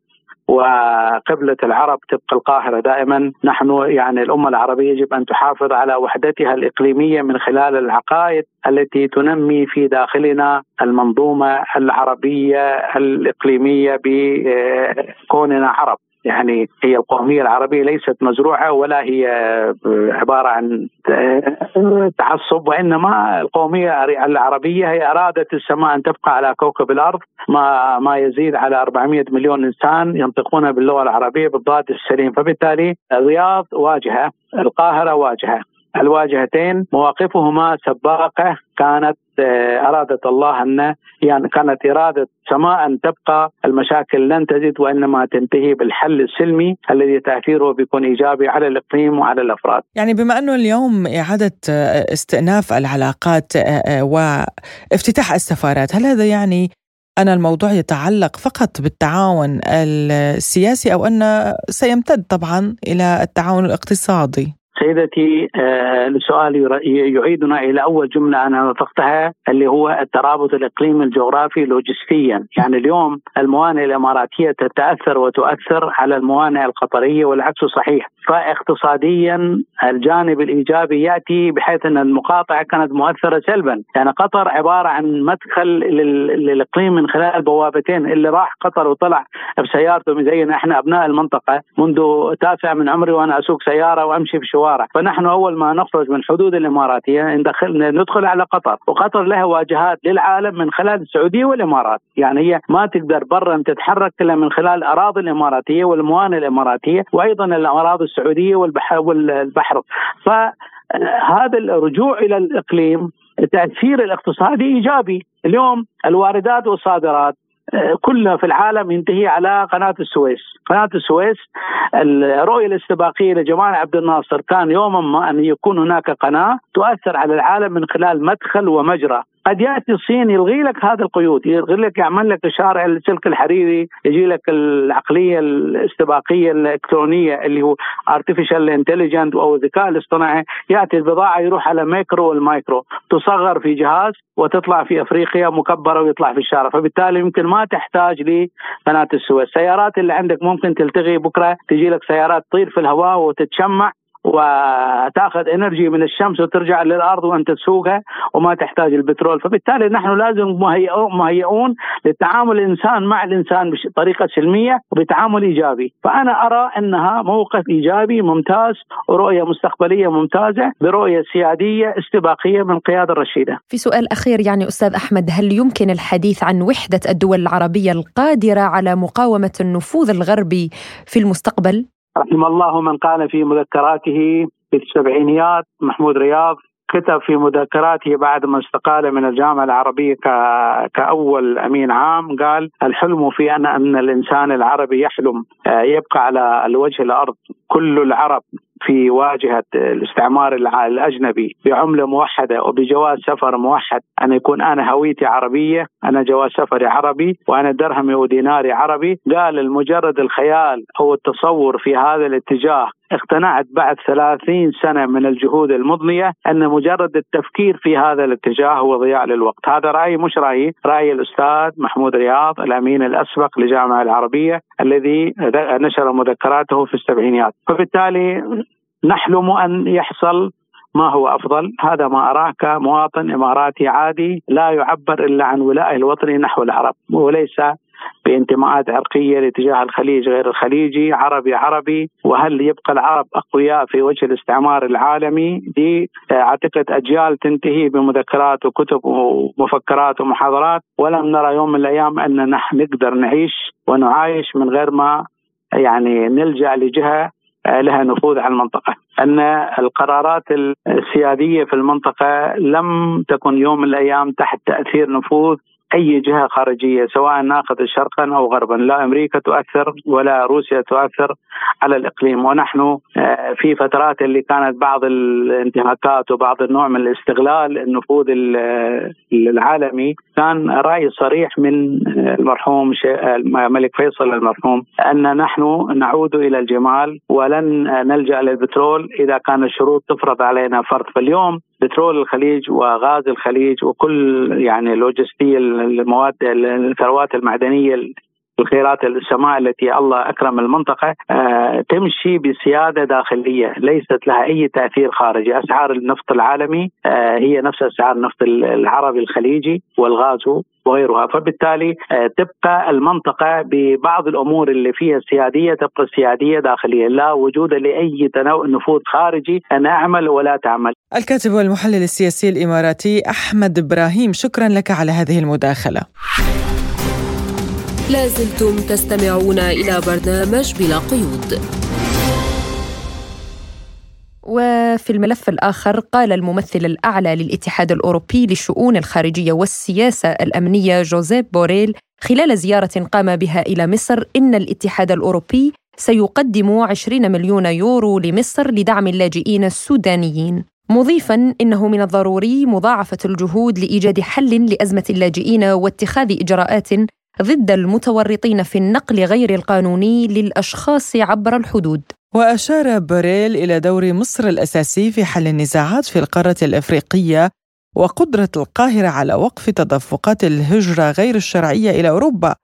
وقبلة العرب تبقى القاهرة دائما. نحن يعني الأمة العربية يجب أن تحافظ على وحدتها الإقليمية من خلال العقائد التي تنمي في داخلنا المنظومة العربية الإقليمية بكوننا عرب. يعني هي القومية العربية ليست مزروعة ولا هي عبارة عن تعصب وإنما القومية العربية هي أرادت السماء أن تبقى على كوكب الأرض. ما ما يزيد على 400 مليون إنسان ينطقون باللغة العربية بالضاد السليم. فبالتالي الرياض واجهة القاهرة واجهة. الواجهتين مواقفهما سباقة كانت آه، أرادت الله أن يعني كانت إرادة سماء أن تبقى المشاكل لن تزيد وإنما تنتهي بالحل السلمي الذي تأثيره بيكون إيجابي على الإقليم وعلى الأفراد يعني بما أنه اليوم إعادة آه، استئناف العلاقات آه، وافتتاح السفارات هل هذا يعني أن الموضوع يتعلق فقط بالتعاون السياسي أو أن سيمتد طبعا إلى التعاون الاقتصادي؟ سيدتي آه السؤال يعيدنا إلى أول جملة أنا نطقتها اللي هو الترابط الإقليمي الجغرافي لوجستيا، يعني اليوم الموانئ الإماراتية تتأثر وتؤثر على الموانئ القطرية والعكس صحيح، فاقتصاديا الجانب الإيجابي يأتي بحيث أن المقاطعة كانت مؤثرة سلبا، يعني قطر عبارة عن مدخل للإقليم من خلال بوابتين. اللي راح قطر وطلع بسيارته زينا إحنا أبناء المنطقة منذ تاسع من عمري وأنا أسوق سيارة وأمشي في الشوارع. فنحن أول ما نخرج من حدود الإماراتية ندخل ندخل على قطر. وقطر لها واجهات للعالم من خلال السعودية والإمارات. يعني هي ما تقدر برا تتحرك إلا من خلال الأراضي الإماراتية والموانئ الإماراتية وأيضا الأراضي السعودية والبحر, والبحر. فهذا الرجوع إلى الإقليم التأثير الاقتصادي إيجابي. اليوم الواردات والصادرات كلها في العالم ينتهي على قناة السويس. قناة السويس الرؤية الاستباقية لجمال عبد الناصر كان يوما ما أن يكون هناك قناة تؤثر على العالم من خلال مدخل ومجرى. قد يأتي الصين يلغي لك هذه القيود يلغي لك يعمل لك الشارع السلك الحريري يجي لك العقلية الاستباقيه الإلكترونية اللي هو artificial intelligence أو الذكاء الاصطناعي يأتي البضاعة يروح على micro وال micro تصغر في جهاز وتطلع في أفريقيا مكبرة ويطلع في الشارع فبالتالي يمكن ما تحتاج لقناه السويس. السيارات اللي عندك ممكن تلتغي بكرة تجي لك سيارات تطير في الهواء وتتشمع وتأخذ انرجي من الشمس وترجع للأرض وأنت تسوقها وما تحتاج البترول. فبالتالي نحن لازم مهيئون للتعامل الإنسان مع الإنسان بطريقه سلمية وبتعامل إيجابي. فأنا أرى أنها موقف إيجابي ممتاز ورؤية مستقبلية ممتازة برؤية سيادية استباقية من القياده الرشيدة. في سؤال أخير يعني أستاذ أحمد هل يمكن الحديث عن وحدة الدول العربية القادرة على مقاومة النفوذ الغربي في المستقبل؟ رحم الله من قال في مذكراته في السبعينيات محمود رياض كتب في مذكراته بعد ما استقال من الجامعة العربية كأول أمين عام. قال الحلم في أن أن الإنسان العربي يحلم آه، يبقى على الوجه الأرض. كل العرب في واجهة الاستعمار الأجنبي بعملة موحدة وبجواز سفر موحد. أن يكون أنا هويتي عربية أنا جواز سفري عربي وأنا درهمي وديناري عربي. قال المجرد الخيال أو التصور في هذا الاتجاه. اقتنعت بعد ثلاثين سنة من الجهود المضنية أن مجرد التفكير في هذا الاتجاه هو ضياع للوقت. هذا رأيي مش رأيي رأي الأستاذ محمود رياض الأمين الأسبق للجامعة العربية الذي نشر مذكراته في السبعينيات. فبالتالي نحلم أن يحصل ما هو أفضل؟ هذا ما اراه كمواطن إماراتي عادي لا يعبر إلا عن ولائه الوطني نحو العرب وليس بانتماءات عرقية لاتجاه الخليج غير الخليجي، عربي عربي، وهل يبقى العرب أقوياء في وجه الاستعمار العالمي؟ دي أعتقد أجيال تنتهي بمذكرات وكتب ومفكرات ومحاضرات، ولم نرى يوم من الأيام أن نقدر نعيش ونعايش من غير ما يعني نلجأ لجهة لها نفوذ على المنطقة، أن القرارات السيادية في المنطقة لم تكن يوم من الأيام تحت تأثير نفوذ أي جهة خارجية سواء ناخذ شرقا أو غربا. لا أمريكا تؤثر ولا روسيا تؤثر على الإقليم. ونحن آه، في فترات اللي كانت بعض الانتهاكات وبعض النوع من الاستغلال النفوذ العالمي كان رأي صريح من المرحوم الملك فيصل المرحوم أن نحن نعود إلى الجمال ولن نلجأ للبترول إذا كان الشروط تفرض علينا فرض. فاليوم بترول الخليج وغاز الخليج وكل يعني لوجستي المواد الثروات المعدنية الخيرات السماء التي الله أكرم المنطقة آه تمشي بسيادة داخلية ليست لها أي تأثير خارجي، أسعار النفط العالمي آه هي نفس أسعار النفط العربي الخليجي والغاز وغيرها. فبالتالي آه، تبقى المنطقة ببعض الأمور اللي فيها سيادية تبقى سيادية داخلية. لا وجود لأي نفوذ خارجي. أن أعمل ولا تعمل. الكاتب والمحلل السياسي الإماراتي أحمد إبراهيم شكرا لك على هذه المداخلة. لازلتم تستمعون إلى برنامج بلا قيود. وفي الملف الآخر قال الممثل الأعلى للاتحاد الأوروبي للشؤون الخارجية والسياسة الأمنية جوزيف بوريل خلال زيارة قام بها إلى مصر إن الاتحاد الأوروبي سيقدم 20 مليون يورو لمصر لدعم اللاجئين السودانيين. مضيفا إنه من الضروري مضاعفة الجهود لإيجاد حل لأزمة اللاجئين واتخاذ إجراءات ضد المتورطين في النقل غير القانوني للأشخاص عبر الحدود. وأشار بوريل إلى دور مصر الأساسي في حل النزاعات في القارة الأفريقية وقدرة القاهرة على وقف تدفقات الهجرة غير الشرعية إلى أوروبا.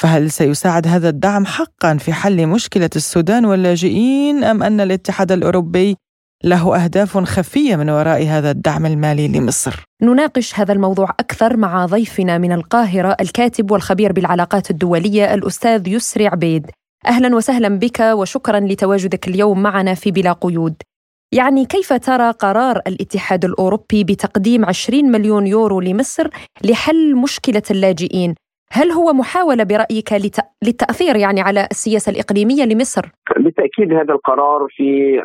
فهل سيساعد هذا الدعم حقا في حل مشكلة السودان واللاجئين أم أن الاتحاد الأوروبي له أهداف خفية من وراء هذا الدعم المالي لمصر. نناقش هذا الموضوع أكثر مع ضيفنا من القاهرة الكاتب والخبير بالعلاقات الدولية الأستاذ يسري عبيد. أهلا وسهلا بك وشكرا لتواجدك اليوم معنا في بلا قيود. يعني كيف ترى قرار الاتحاد الأوروبي بتقديم 20 مليون يورو لمصر لحل مشكلة اللاجئين؟ هل هو محاولة برأيك للتأثير يعني على السياسة الإقليمية لمصر؟ بالتأكيد هذا القرار في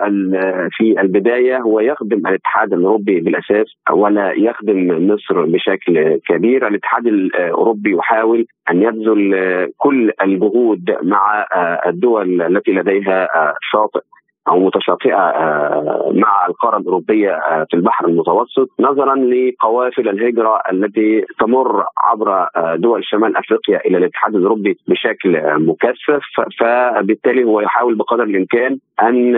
في البداية هو يخدم الاتحاد الأوروبي بالأساس ولا يخدم مصر بشكل كبير الاتحاد الأوروبي يحاول أن يبذل كل الجهود مع الدول التي لديها شاطئ أو متشاطئه آه، مع القارة الأوروبية آه، في البحر المتوسط نظرا لقوافل الهجرة التي تمر عبر آه، دول شمال أفريقيا إلى الاتحاد الأوروبي بشكل مكثف. فبالتالي هو يحاول بقدر الإمكان أن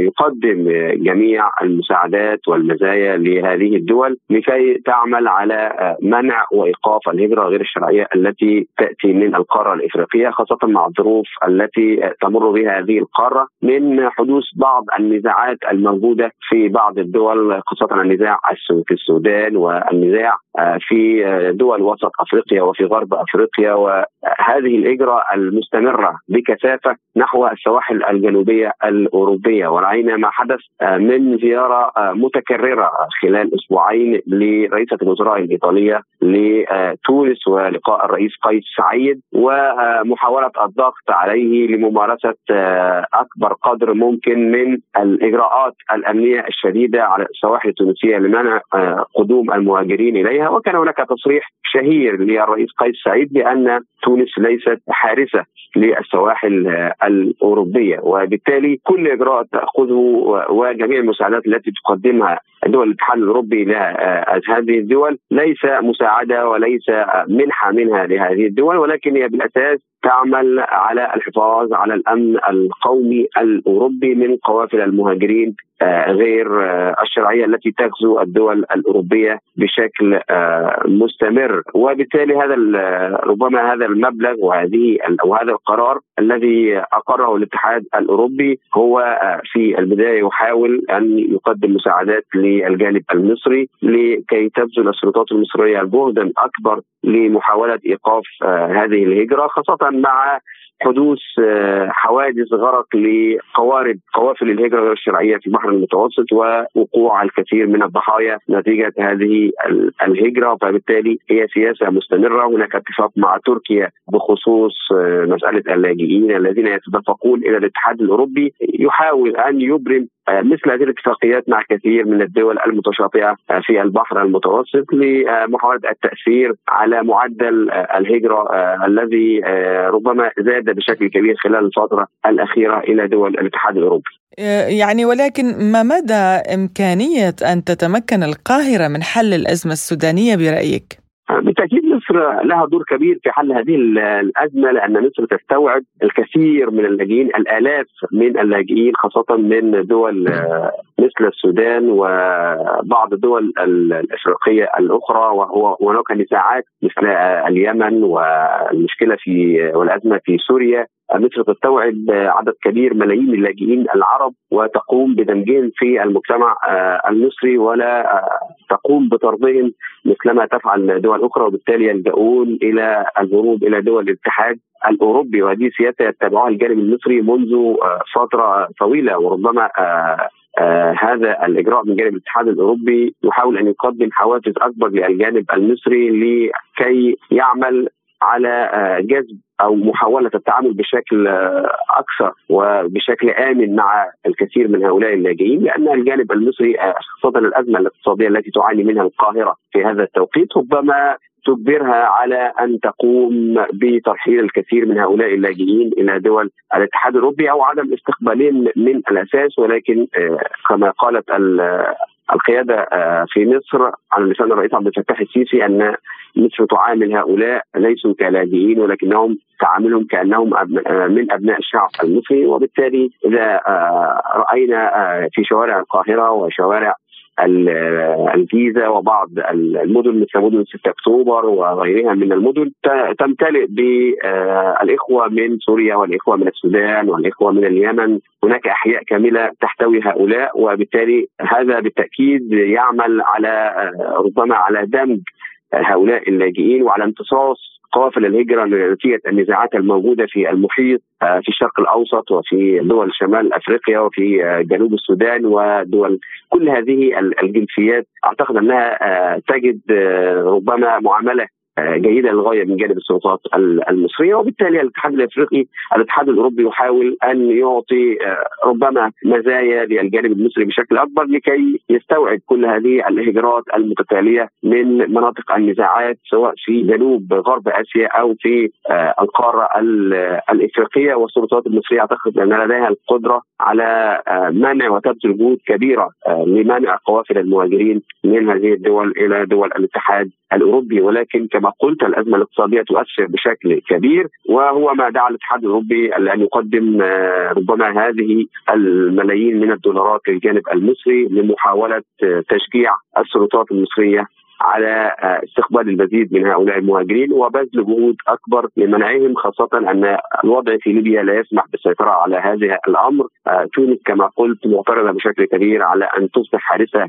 يقدم جميع المساعدات والمزايا لهذه الدول لكي تعمل على منع وإيقاف الهجرة غير الشرعية التي تأتي من القارة الإفريقية خاصة مع الظروف التي تمر بها هذه القارة من حدود حدوث بعض النزاعات الموجودة في بعض الدول خاصة النزاع في السودان والنزاع آه، في آه، دول وسط أفريقيا وفي غرب أفريقيا. وهذه الاجراء المستمرة بكثافة نحو السواحل الجنوبية الأوروبية. ورأينا ما حدث آه، من زيارة متكررة خلال أسبوعين لرئيسة الوزراء الإيطالية لتونس ولقاء الرئيس قيس سعيد. ومحاولة الضغط عليه لممارسة أكبر قدر ممكن يمكن من الإجراءات الأمنية الشديدة على السواحل التونسية لمنع قدوم المهاجرين إليها. وكان هناك تصريح شهير للرئيس قيس سعيد بأن تونس ليست حارسة للسواحل الأوروبية. وبالتالي كل إجراء تأخذه وجميع المساعدات التي تقدمها دول الاتحاد الأوروبي لهذه الدول ليس مساعدة وليس منحة منها لهذه الدول. ولكن هي بالأساس تعمل على الحفاظ على الأمن القومي الأوروبي من قوافل المهاجرين غير الشرعية التي تغزو الدول الأوروبية بشكل مستمر. وبالتالي هذا ربما هذا المبلغ وهذه وهذا القرار الذي أقره الاتحاد الأوروبي هو في البداية يحاول أن يقدم مساعدات للجانب المصري لكي تبذل السلطات المصرية جهدا أكبر لمحاولة إيقاف هذه الهجرة خاصة مع حدوث حوادث غرق لقوارب قوافل الهجرة غير الشرعية في البحر المتوسط ووقوع الكثير من الضحايا نتيجة هذه الهجرة. فبالتالي هي سياسة مستمرة. هناك اتفاق مع تركيا بخصوص مسألة اللاجئين الذين يتدفقون إلى الاتحاد الأوروبي. يحاول أن يبرم مثل هذه الاتفاقيات مع كثير من الدول المتشاطئة في البحر المتوسط لمحاولة التأثير على معدل الهجرة الذي ربما زاد بشكل كبير خلال الفترة الأخيرة إلى دول الاتحاد الأوروبي. يعني ولكن ما مدى إمكانية أن تتمكن القاهرة من حل الأزمة السودانية برأيك؟ بالتأكيد مصر لها دور كبير في حل هذه الأزمة لأن مصر تستوعب الكثير من اللاجئين الآلاف من اللاجئين خاصة من دول مثل السودان وبعض الدول الإفريقية الأخرى وهناك نزاعات مثل اليمن والمشكلة في والأزمة في سوريا. مصر تستوعب عدد كبير ملايين اللاجئين العرب وتقوم بدمجهم في المجتمع المصري ولا تقوم بطردهم مثلما تفعل دول أخرى. وبالتالي يلجؤون إلى الهروب إلى دول الاتحاد الأوروبي وهذه سياسة يتبعها الجانب المصري منذ فترة طويلة وربما آه هذا الإجراء من جانب الاتحاد الأوروبي يحاول أن يقدم حوافز أكبر للجانب المصري لكي يعمل على جذب أو محاولة التعامل بشكل أكثر وبشكل آمن مع الكثير من هؤلاء اللاجئين لأن الجانب المصري خاصه الأزمة الاقتصادية التي تعاني منها القاهرة في هذا التوقيت ربما تجبرها على أن تقوم بترحيل الكثير من هؤلاء اللاجئين إلى دول الاتحاد الأوروبي أو عدم استقبالهم من الأساس ولكن كما قالت القيادة في مصر على لسان الرئيس عبد الفتاح السيسي أن مصر تعامل هؤلاء ليسوا كلاجئين ولكنهم تعاملهم كأنهم من أبناء الشعب المصري. وبالتالي إذا رأينا في شوارع القاهرة وشوارع الجيزة وبعض المدن مثل مدن 6 أكتوبر وغيرها من المدن تمتلئ بالاخوه من سوريا والإخوة من السودان والإخوة من اليمن. هناك أحياء كاملة تحتوي هؤلاء وبالتالي هذا بالتأكيد يعمل على ربما على دمج هؤلاء اللاجئين وعلى امتصاص قوافل الهجرة نتيجه النزاعات الموجودة في المحيط في الشرق الأوسط وفي دول شمال أفريقيا وفي جنوب السودان ودول كل هذه الجنسيات. أعتقد أنها تجد ربما معاملة جيدة للغاية من جانب السلطات المصرية وبالتالي الاتحاد الإفريقي الاتحاد الأوروبي يحاول أن يعطي ربما مزايا للجانب المصري بشكل أكبر لكي يستوعب كل هذه الهجرات المتتالية من مناطق النزاعات سواء في جنوب غرب آسيا أو في القارة الإفريقية. والسلطات المصرية أعتقد أن لديها القدرة على منع وتبذل جهود كبيرة لمنع قوافل المهاجرين من هذه الدول إلى دول الاتحاد الأوروبي. ولكن كما قلت الأزمة الاقتصادية تؤثر بشكل كبير وهو ما دعا الاتحاد الأوروبي أن يقدم ربما هذه الملايين من الدولارات للجانب المصري لمحاولة تشجيع السلطات المصرية على استقبال المزيد من هؤلاء المهاجرين وبذل جهود أكبر لمنعهم خاصة أن الوضع في ليبيا لا يسمح بالسيطرة على هذا الأمر تونس كما قلت معترضة بشكل كبير على أن تصبح حارسة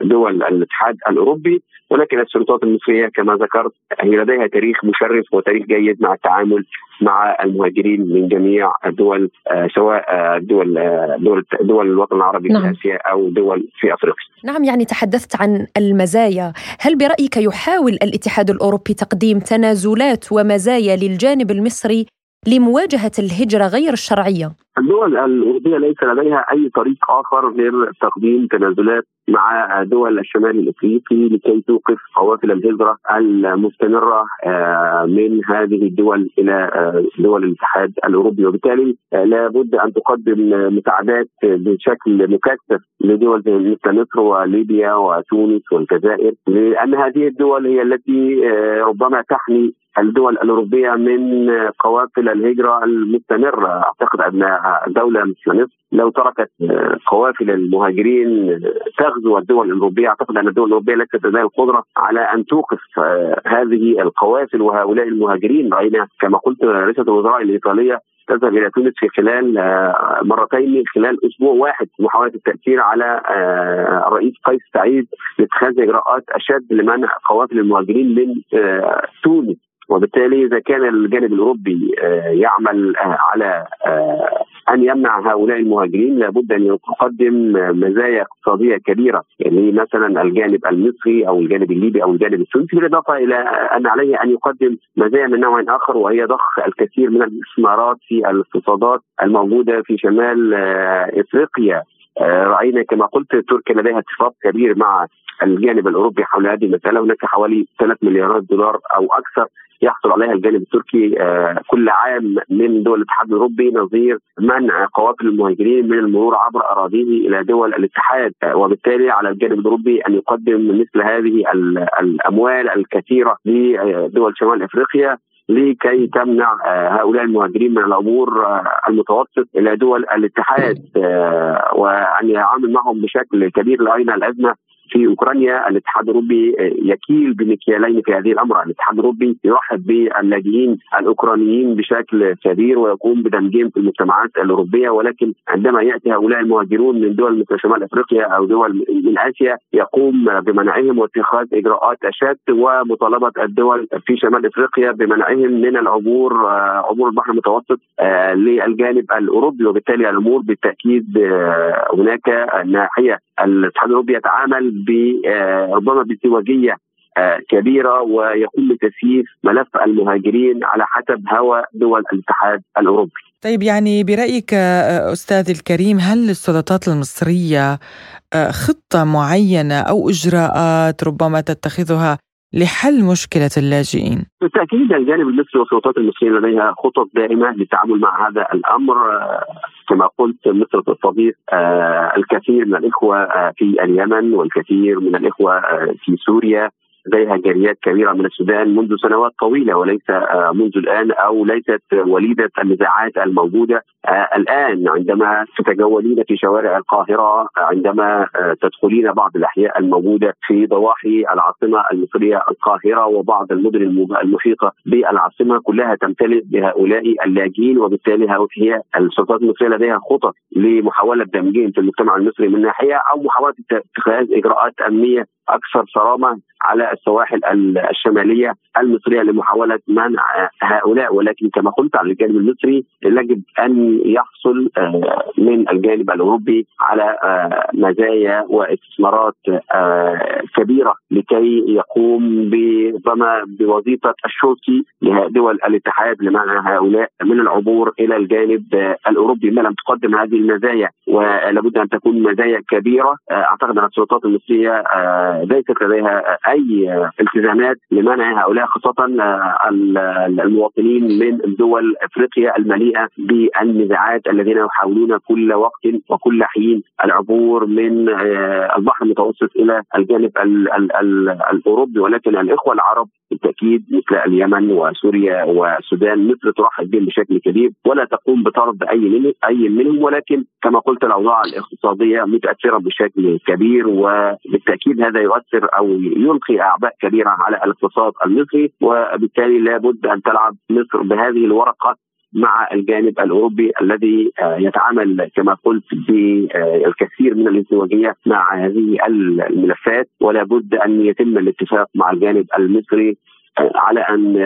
لدول الاتحاد الأوروبي ولكن السلطات المصرية كما ذكرت هي لديها تاريخ مشرف وتاريخ جيد مع التعامل مع المهاجرين من جميع الدول سواء دول دول دول الوطن العربي نعم. في آسيا أو دول في أفريقيا. نعم يعني تحدثت عن المزايا، هل برأيك يحاول الاتحاد الأوروبي تقديم تنازلات ومزايا للجانب المصري لمواجهة الهجرة غير الشرعية؟ الدول الأوروبية ليس لديها أي طريق آخر غير تقديم تنازلات مع دول الشمال الإفريقي لكي توقف قوافل الهجرة المستمرة آه، من هذه الدول إلى آه، دول الاتحاد الأوروبي وبالتالي آه، لابد أن تقدم مساعدات بشكل مكثف لدول مثل مصر وليبيا وتونس والجزائر لأن هذه الدول هي التي ربما تحمي الدول الأوروبية من قوافل الهجرة المستمرة. أعتقد أن دولة مثل مصر لو تركت قوافل المهاجرين تغزو الدول الأوروبية أعتقد أن الدول الأوروبية ليست لديها القدرة على أن توقف هذه القوافل وهؤلاء المهاجرين. رأينا كما قلت رئيسة الوزراء الإيطالية تذهب إلى تونس في خلال مرتين خلال أسبوع واحد محاولة التأثير على الرئيس قيس سعيد لاتخاذ إجراءات أشد لمنع قوافل المهاجرين من تونس. وبالتالي إذا كان الجانب الأوروبي آه، يعمل آه، على آه، أن يمنع هؤلاء المهاجرين لابد أن يقدم مزايا اقتصادية كبيرة يعني مثلا الجانب المصري أو الجانب الليبي أو الجانب التونسي بالإضافة إلى أن عليه أن يقدم مزايا من نوع آخر وهي ضخ الكثير من الاستثمارات في الاقتصادات الموجودة في شمال إفريقيا. رأينا كما قلت تركيا لديها اتفاق كبير مع الجانب الأوروبي حول هذه المسألة. هناك حوالي 3 مليارات دولار أو أكثر يحصل عليها الجانب التركي آه، كل عام من دول الاتحاد الأوروبي نظير منع قوافل المهاجرين من المرور عبر أراضيه إلى دول الاتحاد آه، وبالتالي على الجانب الأوروبي أن يقدم مثل هذه الأموال الكثيرة لدول شمال إفريقيا لكي تمنع آه، هؤلاء المهاجرين من العبور المتوسط إلى دول الاتحاد وأن يعامل معهم بشكل كبير لاين الأزمة في أوكرانيا الاتحاد الأوروبي يكيل بمكيالين في هذه الأمر، الاتحاد الأوروبي يرحب باللاجئين الأوكرانيين بشكل كبير ويقوم بدمجهم في المجتمعات الأوروبية. ولكن عندما يأتي هؤلاء المهاجرون من دول مثل شمال أفريقيا أو دول من آسيا يقوم بمنعهم واتخاذ إجراءات أشد ومطالبة الدول في شمال أفريقيا بمنعهم من العبور عبور البحر المتوسط آه، للجانب الأوروبي. وبالتالي الأمور بالتأكيد آه، هناك ناحية. الاتحاد الأوروبي يتعامل آه، ربما بازدواجيه آه، كبيرة ويقوم بتسييس ملف المهاجرين على حسب هوى دول الاتحاد الأوروبي. طيب يعني برأيك آه، أستاذ الكريم هل السلطات المصرية خطة معينة أو إجراءات ربما تتخذها لحل مشكلة اللاجئين؟ بالتأكيد الجانب المصري والسلطات المصرية لديها خطط دائمة للتعامل مع هذا الأمر كما قلت مصر تستضيف آه، الكثير من الإخوة آه، في اليمن والكثير من الإخوة آه، في سوريا لديها جاليات كبيرة من السودان منذ سنوات طويلة وليس آه، منذ الآن أو ليست وليدة النزاعات الموجودة. آه، الآن عندما تتجولين في شوارع القاهرة عندما آه، تدخلين بعض الأحياء الموجودة في ضواحي العاصمة المصرية القاهرة وبعض المدن المحيطة بالعاصمة كلها تمتلئ بهؤلاء اللاجئين وبالتالي هي السلطات المصرية لديها خطط لمحاولة دمجهم في المجتمع المصري من ناحية أو محاولة اتخاذ إجراءات أمنية أكثر صرامة على السواحل الشمالية المصرية لمحاولة منع هؤلاء. ولكن كما قلت على الجانب المصري يجب أن يحصل آه، من الجانب الأوروبي على آه، مزايا واستثمارات آه، كبيرة لكي يقوم بوظيفة الشرطي لدول الاتحاد لمنع هؤلاء من العبور إلى الجانب الأوروبي. ما لم تقدم هذه المزايا ولابد أن تكون مزايا كبيرة. أعتقد أن السلطات المصرية ليست لديها أي التزامات لمنع هؤلاء خاصة المواطنين من دول إفريقيا المليئة بالنزاعات الذين يحاولون كل وقت وكل حين العبور من آه، البحر المتوسط إلى الجانب الأوروبي. ولكن الإخوة العرب بالتأكيد مثل اليمن وسوريا والسودان مصر ترحب بهم بشكل كبير. ولا تقوم بطرد أي من أي منهم. ولكن كما قلت الأوضاع الاقتصادية متأثرة بشكل كبير وبالتأكيد هذا يؤثر أو يلقي أعباء كبيرة على الاقتصاد المصري وبالتالي لابد أن تلعب مصر بهذه الورقة مع الجانب الأوروبي الذي آه، يتعامل كما قلت بالكثير من الازدواجيه مع هذه الملفات ولا بد أن يتم الاتفاق مع الجانب المصري آه، على أن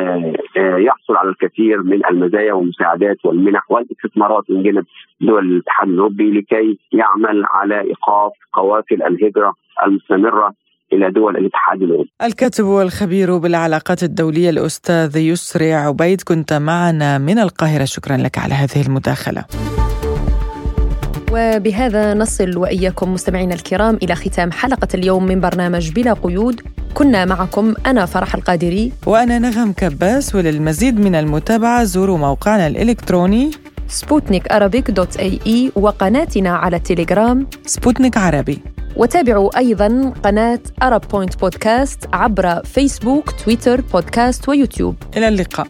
آه، يحصل على الكثير من المزايا والمساعدات والمنح والاستثمارات من جانب دول الاتحاد الأوروبي لكي يعمل على إيقاف قوافل الهجرة المستمرة إلى دول الاتحاد الأوروبي. الكاتب والخبير بالعلاقات الدولية الأستاذ يسري عبيد كنت معنا من القاهرة شكرا لك على هذه المداخلة. وبهذا نصل وإياكم مستمعينا الكرام إلى ختام حلقة اليوم من برنامج بلا قيود كنا معكم أنا فرح القادري وأنا نغم كباس وللمزيد من المتابعة زوروا موقعنا الإلكتروني سبوتنيك dot AE وقناتنا على التليجرام سبوتنيك عربي. وتابعوا أيضا قناة Arab Point بودكاست عبر فيسبوك تويتر بودكاست ويوتيوب. إلى اللقاء.